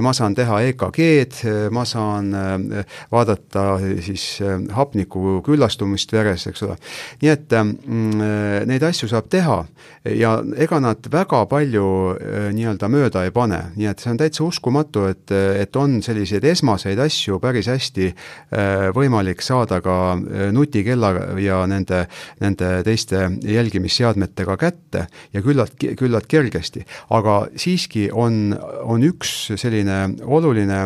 ma saan teha EKG-d, ma saan äh, vaadata siis hapniku küllastumist veres, eks ole. nii et mm, neid asju saab teha ja ega nad väga palju äh, nii-öelda mööda ei pane, nii et see on täitsa uskumatu, et, et on selliseid esmaseid asju päris hästi äh, võimalik saada ka äh, nutikella ja nende, nende teiste jälgimisseadmetega kätte ja küllalt, küllalt kergesti. aga siiski on, on üks selline oluline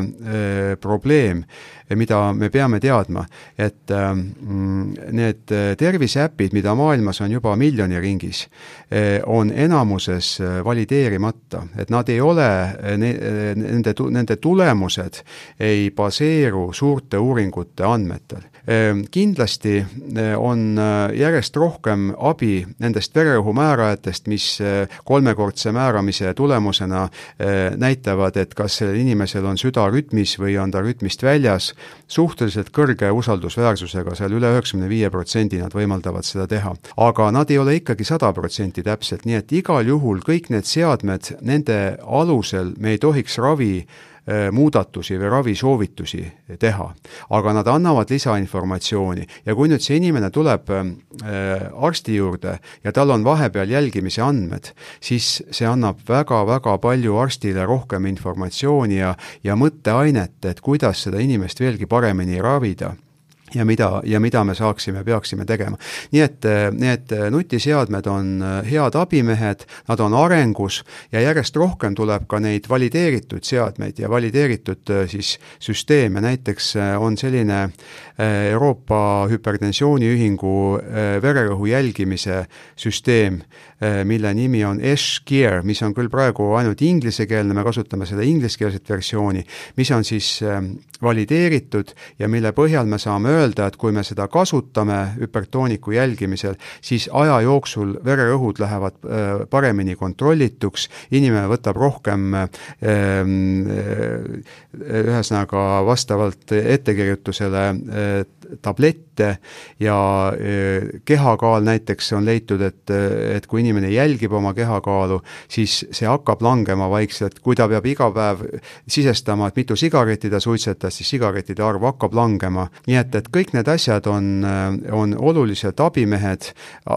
probleem, mida me peame teadma, et ähm, need terviseäpid, mida maailmas on juba miljoni ringis, äh, on enamuses äh, valideerimata, et nad ei ole, äh, nende, nende tulemused ei baseeru suurte uuringute andmetel. Ehm, kindlasti on järjest rohkem abi nendest vererõhumäärajatest, mis eh, kolmekordse määramise tulemusena näitavad, et kas sellel inimesel on süda rütmis või on ta rütmist väljas, suhteliselt kõrge usaldusväärsusega, seal üle üheksakümne viie protsendi nad võimaldavad seda teha. aga nad ei ole ikkagi sada protsenti täpselt, nii et igal juhul kõik need seadmed, nende alusel me ei tohiks ravi muudatusi või ravisoovitusi teha. aga nad annavad lisainformatsiooni ja kui nüüd see inimene tuleb äh, arsti juurde ja tal on vahepeal jälgimise andmed, siis see annab väga-väga palju arstile rohkem informatsiooni ja, ja mõtteainet, et kuidas seda inimest veelgi paremini ravida ja mida, ja mida me saaksime, peaksime tegema. nii et need nutiseadmed on head abimehed, nad on arengus ja järjest rohkem tuleb ka neid valideeritud seadmeid ja valideeritud siis süsteeme, näiteks on selline eh, Euroopa Hüpertensiooniühingu eh, vererõhu jälgimise süsteem, eh, mille nimi on S-Gear, mis on küll praegu ainult inglisekeelne, me kasutame seda ingliskeelset versiooni, mis on siis valideeritud ja mille põhjal me saame öelda, et kui me seda kasutame hüpertooniku jälgimisel, siis aja jooksul vererõhud lähevad paremini kontrollituks, inimene võtab rohkem ühesõnaga vastavalt ettekirjutusele tablette ja kehakaal näiteks on leitud, et, et kui inimene jälgib oma kehakaalu, siis see hakkab langema vaikselt, kui ta peab iga päev sisestama, et mitu sigaretti ta suitsetas, siis sigarettide arv hakkab langema. nii et, et kõik need asjad on, on olulised abimehed,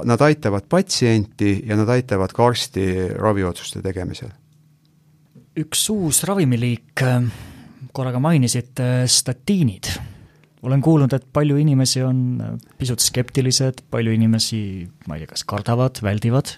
nad aitavad patsienti ja nad aitavad ka arsti raviotsuste tegemisel. üks uus ravimiliik, korraga mainisite, statiinid olen kuulnud, et palju inimesi on pisut skeptilised, palju inimesi, ma ei tea, kas kardavad, väldivad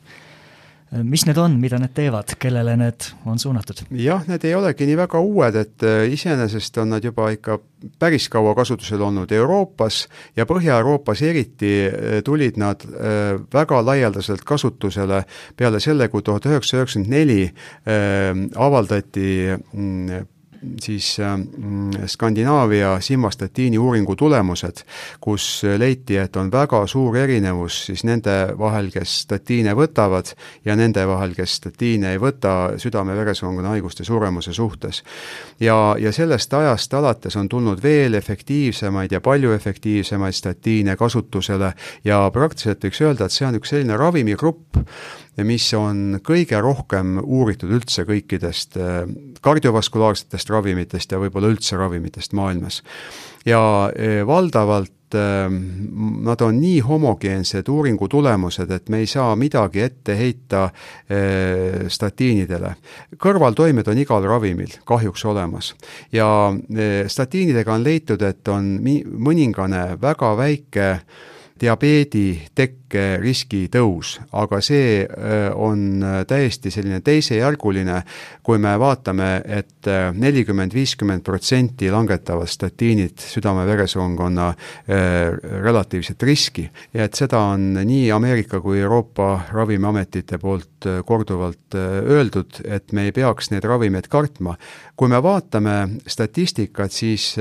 mis need on, mida need teevad, kellele need on suunatud? jah, need ei olegi nii väga uued, et äh, iseenesest on nad juba ikka päris kaua kasutusel olnud Euroopas ja Põhja-Euroopas eriti äh, tulid nad äh, väga laialdaselt kasutusele peale selle, kui tuhat üheksasada üheksakümmend neli avaldati mm, siis mm, Skandinaavia simvastatiini uuringu tulemused, kus leiti, et on väga suur erinevus siis nende vahel, kes statiine võtavad ja nende vahel, kes statiine ei võta südame-veresoonkonna haiguste suremuse suhtes. ja, ja sellest ajast alates on tulnud veel efektiivsemaid ja palju efektiivsemaid statiine kasutusele ja praktiliselt võiks öelda, et see on üks selline ravimigrupp, mis on kõige rohkem uuritud üldse kõikidest äh, kardiovaskulaarsetest ravimitest ja võib-olla üldse ravimitest maailmas. ja äh, valdavalt äh, nad on nii homogeensed uuringu tulemused, et me ei saa midagi ette heita statiinidele. kõrvaltoimed on igal ravimil kahjuks olemas ja statiinidega on leitud, et on mõningane väga väike diabeedi tekkeriski tõus, aga see äh, on äh, täiesti selline teisejärguline, kui me vaatame et, et nelikümmend, viiskümmend protsenti langetavad statiinid südame-veresoonkonna relatiivset riski. Ja et seda on nii Ameerika kui Euroopa ravimiametite poolt korduvalt öeldud, et me ei peaks neid ravimeid kartma. kui me vaatame statistikat, siis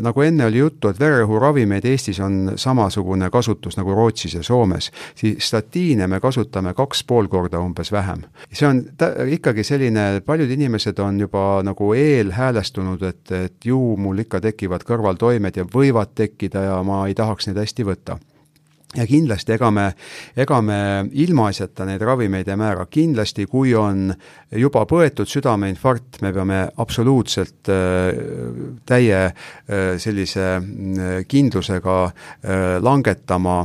nagu enne oli juttu, et vererõhuravimeid Eestis on samasugune kasutus nagu Rootsis ja Soomes, siis statiine me kasutame kaks pool korda umbes vähem. see on ta-, ikkagi selline, paljud inimesed on juba nagu eelhäälestunud, et, et ju mul ikka tekivad kõrvaltoimed ja võivad tekkida ja ma ei tahaks neid hästi võtta ja kindlasti ega me, ega me ilmaasjata neid ravimeid ei määra, kindlasti kui on juba põetud südameinfarkt, me peame absoluutselt äh, täie äh, sellise äh, kindlusega langetama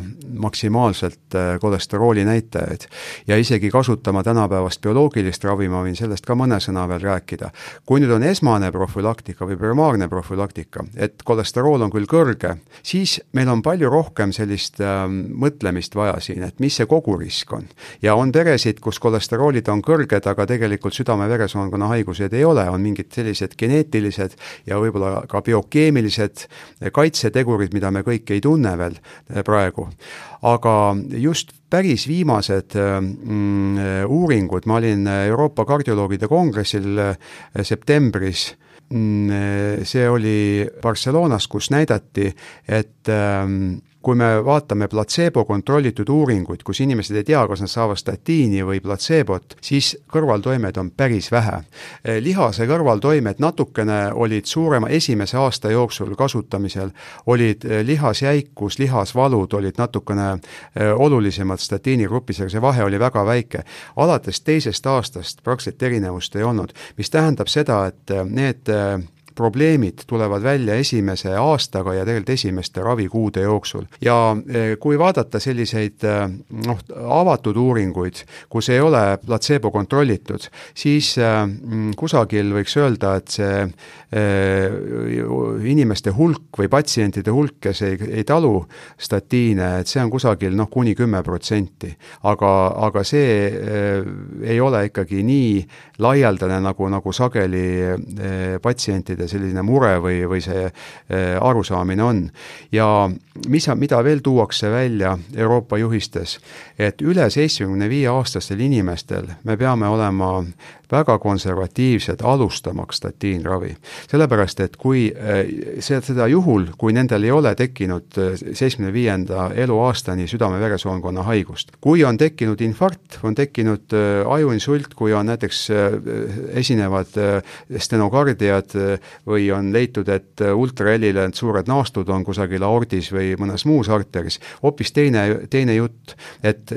maksimaalselt kolesterooli näitajaid. ja isegi kasutama tänapäevast bioloogilist ravi, ma võin sellest ka mõne sõna veel rääkida. kui nüüd on esmane profülaktika või primaarne profülaktika, et kolesterool on küll kõrge, siis meil on palju rohkem sellist ähm, mõtlemist vaja siin, et mis see kogurisk on. ja on peresid, kus kolesteroolid on kõrged, aga tegelikult südame-veresoonkonna haigused ei ole, on mingid sellised geneetilised ja võib-olla ka biokeemilised kaitsetegurid, mida me kõik ei tunne veel eh, praegu. aga just päris viimased mm, uuringud, ma olin Euroopa kardioloogide kongressil eh, septembris mm, see oli Barcelonas, kus näidati, et ähm, kui me vaatame platseebo kontrollitud uuringuid, kus inimesed ei tea, kas nad saavad statiini või platseebot, siis kõrvaltoimed on päris vähe. Eh, lihase kõrvaltoimed natukene olid suurema, esimese aasta jooksul kasutamisel olid eh, lihasjäikus, lihasvalud olid natukene eh, olulisemad statiini grupis, aga see vahe oli väga väike. alates teisest aastast praktiliselt erinevust ei olnud, mis tähendab seda, et need probleemid tulevad välja esimese aastaga ja tegelikult esimeste ravikuude jooksul. ja eh, kui vaadata selliseid eh, noh, avatud uuringuid, kus ei ole platseebo kontrollitud, siis eh, mm, kusagil võiks öelda, et see inimeste hulk või patsientide hulk, kes ei, ei talu statiine, et see on kusagil noh, kuni kümme protsenti. aga, aga see ei ole ikkagi nii laialdane, nagu, nagu sageli patsientide patsientide selline mure või, või see arusaamine on. ja mis, mida veel tuuakse välja Euroopa juhistes, et üle seitsmekümne viie aastastel inimestel me peame olema väga konservatiivsed alustamaks statiinravi. sellepärast, et kui see, seda juhul, kui nendel ei ole tekkinud seitsmekümne viienda eluaastani südame-veresoonkonna haigust. kui on tekkinud infarkt, on tekkinud ajuinsult, kui on näiteks esinevad stenokardiad või on leitud, et ultrahelile need suured naastud on kusagil aordis või mõnes muus arteris, hoopis teine, teine jutt, et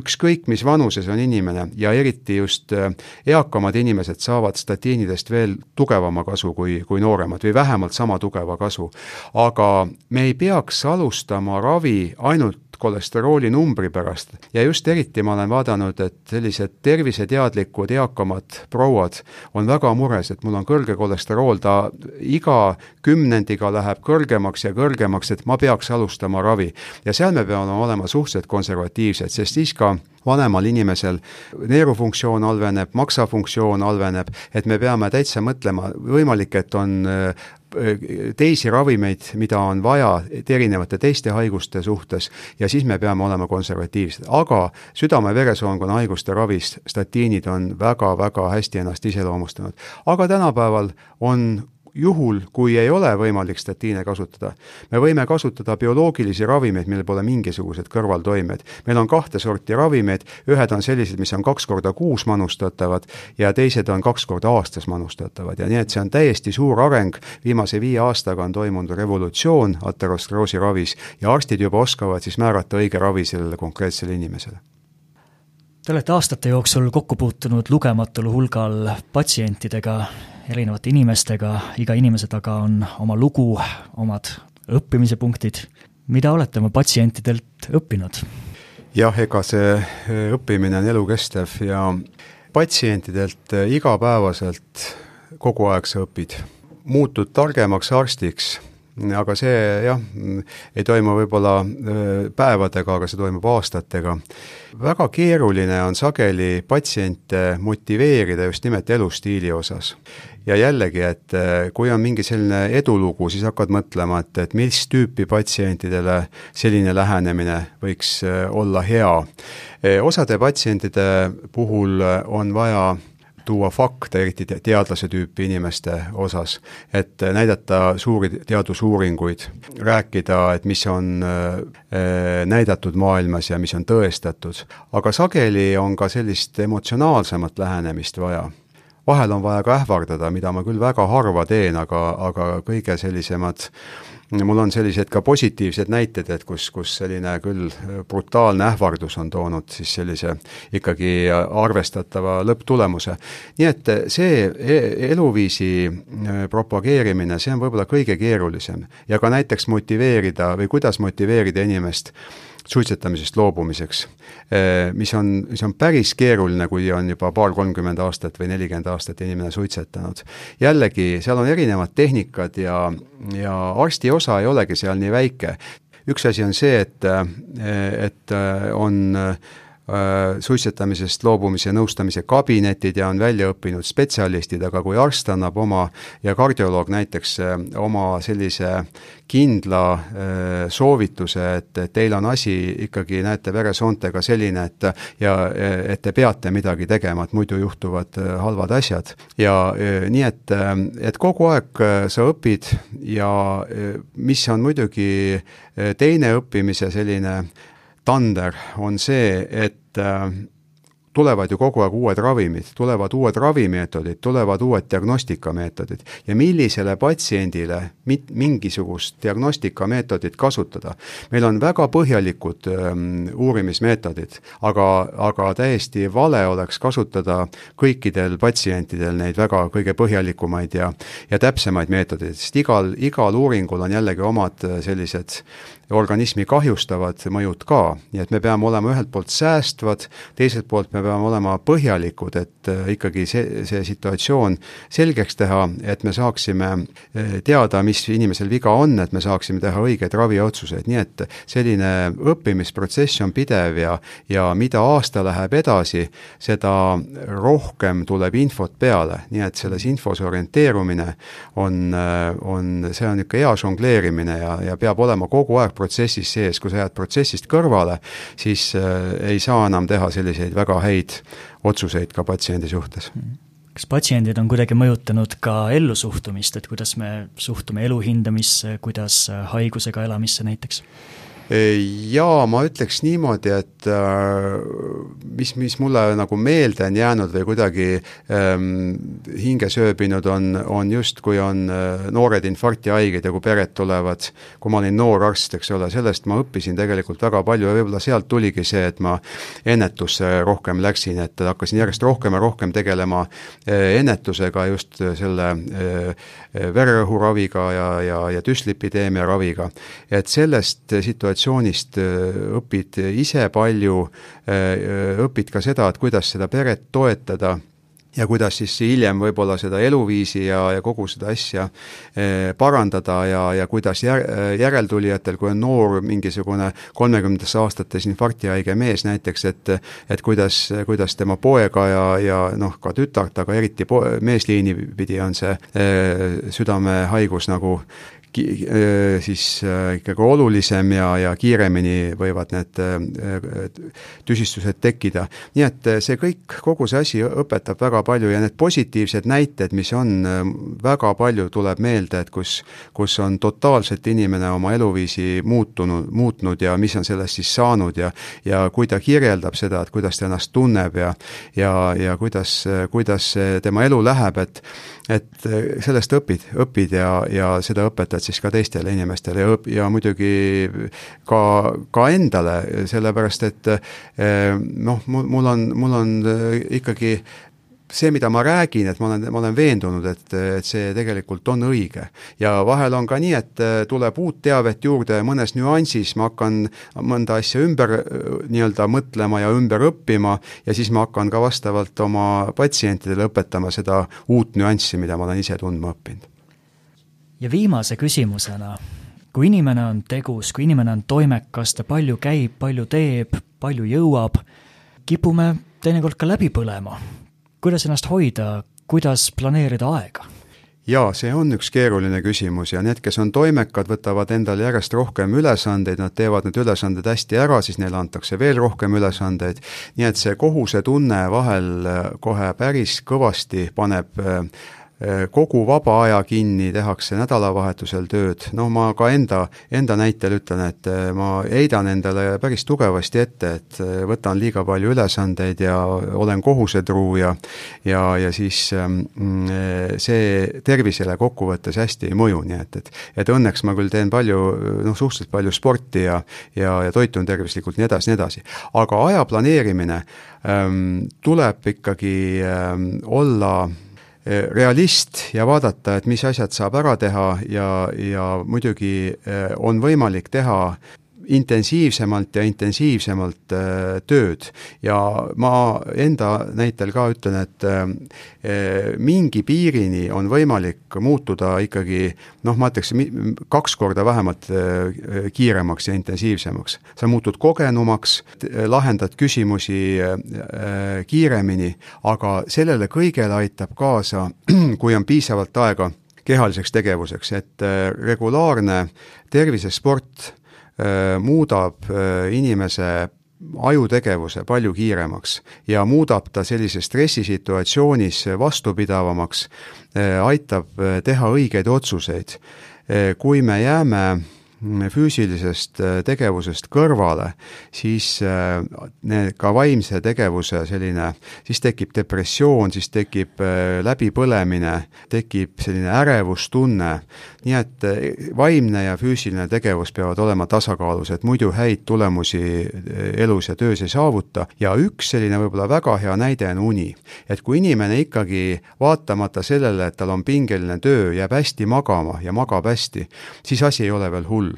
ükskõik, mis vanuses on inimene ja eriti just eakamad inimesed saavad statiinidest veel tugevama kasu kui, kui nooremad või vähemalt sama tugeva kasu. aga me ei peaks alustama ravi ainult kolesterooli numbri pärast. Ja just eriti ma olen vaadanud, et sellised terviseteadlikud eakamad prouad on väga mures, et mul on kõrge kolesterool, ta iga kümnendiga läheb kõrgemaks ja kõrgemaks, et ma peaks alustama ravi. ja seal me peame olema suhteliselt konservatiivsed, sest siis ka vanemal inimesel neerufunktsioon halveneb, maksafunktsioon halveneb, et me peame täitsa mõtlema, võimalik, et on teisi ravimeid, mida on vaja erinevate teiste haiguste suhtes ja siis me peame olema konservatiivsed, aga südame-veresoonkonna haiguste ravis statiinid on väga-väga hästi ennast iseloomustanud. aga tänapäeval on juhul, kui ei ole võimalik statiine kasutada, me võime kasutada bioloogilisi ravimeid, millel pole mingisugused kõrvaltoimed. meil on kahte sorti ravimeid, ühed on sellised, mis on kaks korda kuus manustatavad ja teised on kaks korda aastas manustatavad. Ja nii, et see on täiesti suur areng, viimase viie aastaga on toimunud revolutsioon ateroskleroosi ravis ja arstid juba oskavad siis määrata õige ravi sellele konkreetsele inimesele. Te olete aastate jooksul kokku puutunud lugematul hulgal patsientidega, erinevate inimestega, iga inimese taga on oma lugu, omad õppimise punktid. mida olete oma patsientidelt õppinud? jah, ega see äh, õppimine on elukestev ja patsientidelt äh, igapäevaselt kogu aeg sa õpid. muutud targemaks arstiks, aga see jah, ei toimu võib-olla äh, päevadega, aga see toimub aastatega. väga keeruline on sageli patsiente motiveerida just nimelt elustiili osas ja jällegi, et äh, kui on mingi selline edulugu, siis hakkad mõtlema, et, et mis tüüpi patsientidele selline lähenemine võiks äh, olla hea. Äh, osade patsientide puhul on vaja tuua fakte, eriti teadlase tüüpi inimeste osas, et näidata suuri teadusuuringuid, rääkida, et mis on näidatud maailmas ja mis on tõestatud, aga sageli on ka sellist emotsionaalsemat lähenemist vaja vahel on vaja ka ähvardada, mida ma küll väga harva teen, aga, aga kõige sellisemad mul on sellised ka positiivsed näited, et kus, kus selline küll brutaalne ähvardus on toonud siis sellise ikkagi arvestatava lõpptulemuse. nii et see e-, eluviisi äh, propageerimine, see on võib-olla kõige keerulisem ja ka näiteks motiveerida või kuidas motiveerida inimest suitsetamisest loobumiseks, eh, mis on, mis on päris keeruline, kui on juba paar-kolmkümmend aastat või nelikümmend aastat inimene suitsetanud. jällegi, seal on erinevad tehnikad ja, ja arsti osa ei olegi seal nii väike. üks asi on see, et, et eh, on Äh, suitsetamisest loobumise nõustamise kabinetid ja on välja õppinud spetsialistid, aga kui arst annab oma ja kardioloog näiteks äh, oma sellise kindla äh, soovituse, et, teil on asi ikkagi, näete, veresoontega selline, et ja et te peate midagi tegema, et muidu juhtuvad halvad asjad. ja nii, et, et kogu aeg sa õpid ja mis on muidugi teine õppimise selline tander on see, et äh, tulevad ju kogu aeg uued ravimid, tulevad uued ravimeetodid, tulevad uued diagnostikameetodid ja millisele patsiendile mit-, mingisugust diagnostikameetodit kasutada. meil on väga põhjalikud ähm, uurimismeetodid, aga, aga täiesti vale oleks kasutada kõikidel patsientidel neid väga kõige põhjalikumaid ja ja täpsemaid meetodeid, sest igal, igal uuringul on jällegi omad äh, sellised organismi kahjustavad mõjud ka, nii et me peame olema ühelt poolt säästvad, teiselt poolt me peame olema põhjalikud, et äh, ikkagi see, see situatsioon selgeks teha, et me saaksime äh, teada, mis inimesel viga on, et me saaksime teha õigeid raviotsuseid, nii et selline õppimisprotsess on pidev ja, ja mida aasta läheb edasi, seda rohkem tuleb infot peale, nii et selles infos orienteerumine on, äh, on, see on niisugune hea žongleerimine ja, ja peab olema kogu aeg protsessis sees, kui sa jääd protsessist kõrvale, siis äh, ei saa enam teha selliseid väga häid otsuseid ka patsiendi suhtes kas patsiendid on kuidagi mõjutanud ka ellusuhtumist, et kuidas me suhtume elu hindamisse, kuidas haigusega elamisse näiteks? Jaa, ma ütleks niimoodi, et äh, mis, mis mulle nagu meelde on jäänud või kuidagi ähm, hinge sööbinud, on, on just, kui on äh, noored infarktihaiged ja kui pered tulevad, kui ma olin noor arst, eks ole, sellest ma õppisin tegelikult väga palju ja võib-olla sealt tuligi see, et ma ennetusse rohkem läksin, et hakkasin järjest rohkem ja rohkem tegelema äh, ennetusega, just selle äh, vererõhuraviga ja, ja, ja düslipideemia raviga. et sellest situatsioonist situatsioonist äh, õpid ise palju, äh, õpid ka seda, et kuidas seda peret toetada ja kuidas siis hiljem võib-olla seda eluviisi ja, ja kogu seda asja parandada ja, ja kuidas jär, järeltulijatel, kui on noor mingisugune kolmekümnendates aastates infarktihaige mees näiteks, et et kuidas, kuidas tema poega ja, ja noh, ka tütart, aga eriti po-, meesliini pidi on see eh, südamehaigus nagu Äh, siis äh, ikkagi olulisem ja, ja kiiremini võivad need äh, tüsistused tekkida. nii et see kõik, kogu see asi õpetab väga palju ja need positiivsed näited, mis on, väga palju tuleb meelde, et kus, kus on totaalselt inimene oma eluviisi muutunud, muutnud ja mis on sellest siis saanud ja ja kui ta kirjeldab seda, et kuidas ta ennast tunneb ja ja, ja kuidas, kuidas tema elu läheb, et et sellest õpid, õpid ja, ja seda õpetad siis ka teistele inimestele ja, ja muidugi ka, ka endale, sellepärast et eh, noh, mul on, mul on ikkagi see, mida ma räägin, et ma olen, ma olen veendunud, et, et see tegelikult on õige. ja vahel on ka nii, et äh, tuleb uut teavet juurde mõnes nüansis, ma hakkan mõnda asja ümber nii-öelda mõtlema ja ümber õppima ja siis ma hakkan ka vastavalt oma patsientidele õpetama seda uut nüanssi, mida ma olen ise tundma õppinud. Ja viimase küsimusena, kui inimene on tegus, kui inimene on toimekas, ta palju käib, palju teeb, palju jõuab, kipume teinekord ka läbi põlema. Kuidas ennast hoida, kuidas planeerida aega? jaa, see on üks keeruline küsimus ja need, kes on toimekad, võtavad endale järjest rohkem ülesandeid, nad teevad need ülesanded hästi ära, siis neile antakse veel rohkem ülesandeid, nii et see kohusetunne vahel kohe päris kõvasti paneb Äh, kogu vaba aja kinni, tehakse nädalavahetusel tööd, noh ma ka enda, enda näitel ütlen, et äh, ma heidan endale päris tugevasti ette, et äh, võtan liiga palju ülesandeid ja olen kohusetruu ja ja, ja siis ähm, mm, see tervisele kokkuvõttes hästi ei mõju, nii et, et et õnneks ma küll teen palju, noh suhteliselt palju sporti ja ja, ja toitun tervislikult, nii edasi, nii edasi. aga aja planeerimine ähm, tuleb ikkagi ähm, olla realist ja vaadata, et mis asjad saab ära teha ja, ja muidugi eh, on võimalik teha intensiivsemalt ja intensiivsemalt äh, tööd. ja ma enda näitel ka ütlen, et äh, mingi piirini on võimalik muutuda ikkagi noh, ma ütleks kaks korda vähemalt äh, kiiremaks ja intensiivsemaks. sa muutud kogenumaks, lahendad küsimusi kiiremini, aga sellele kõigele aitab kaasa, kui on piisavalt aega kehaliseks tegevuseks, et regulaarne tervisesport Äh, muudab äh, inimese ajutegevuse palju kiiremaks ja muudab ta sellises stressisituatsioonis vastupidavamaks, äh, aitab teha õigeid otsuseid. kui me jääme füüsilisest äh, tegevusest kõrvale, siis äh, ka vaimse tegevuse selline, siis tekib depressioon, siis tekib äh, läbipõlemine, tekib selline ärevustunne, nii et vaimne ja füüsiline tegevus peavad olema tasakaalus, et muidu häid tulemusi elus ja töös ei saavuta ja üks selline võib-olla väga hea näide on uni. et kui inimene ikkagi vaatamata sellele, et tal on pingeline töö, jääb hästi magama ja magab hästi, siis asi ei ole veel hull.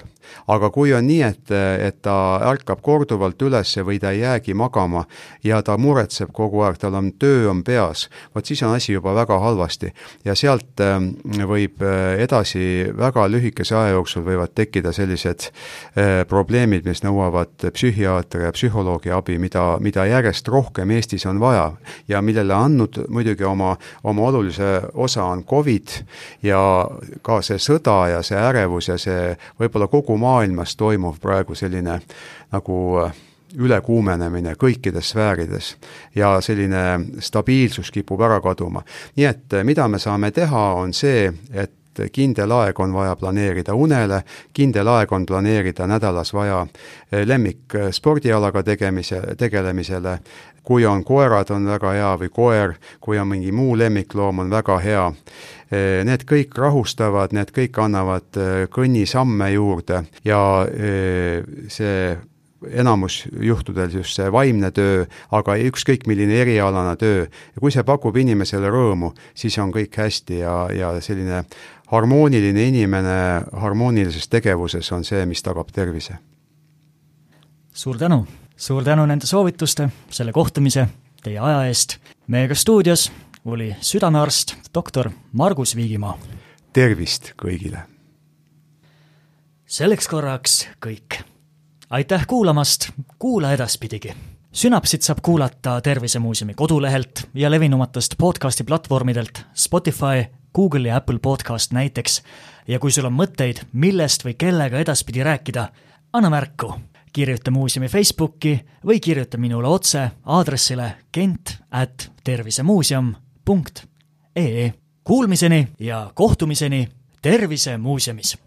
Aga kui on nii, et, et ta ärkab korduvalt üles või ta ei jäägi magama ja ta muretseb kogu aeg, tal on töö on peas, vot siis on asi juba väga halvasti. ja sealt ähm, võib äh, edasi väga lühikese aja jooksul võivad tekkida sellised äh, probleemid, mis nõuavad psühhiaatri ja psühholoogi abi, mida, mida järjest rohkem Eestis on vaja ja millele andnud muidugi oma, oma olulise osa on Covid ja ka see sõda ja see ärevus ja see võib-olla kogu maailmas toimuv praegu selline nagu äh, ülekuumenemine kõikides sfäärides ja selline stabiilsus kipub ära kaduma. nii et äh, mida me saame teha, on see, et kindel aeg on vaja planeerida unele, kindel aeg on planeerida nädalas vaja äh, lemmik spordialaga tegemise, tegelemisele, kui on koerad, on väga hea, või koer, kui on mingi muu lemmikloom, on väga hea. Eh, need kõik rahustavad, need kõik annavad eh, kõnnisamme juurde ja eh, see enamus juhtudel just see vaimne töö, aga ükskõik milline erialane töö, kui see pakub inimesele rõõmu, siis on kõik hästi ja, ja selline harmooniline inimene harmoonilises tegevuses on see, mis tagab tervise. suur tänu! Suur tänu nende soovituste, selle kohtumise, teie aja eest. meiega stuudios oli südamearst doktor Margus Viigimaa. tervist kõigile! selleks korraks kõik. aitäh kuulamast, kuula edaspidigi! Sünapsit saab kuulata Tervisemuuseumi kodulehelt ja levinumatest podcasti platvormidelt Spotify, Google ja Apple podcast näiteks. ja kui sul on mõtteid, millest või kellega edaspidi rääkida, anna märku kirjuta muuseumi Facebooki või kirjuta minule otse aadressile kent at tervisemuuseum.ee. Kuulmiseni ja kohtumiseni Tervisemuuseumis!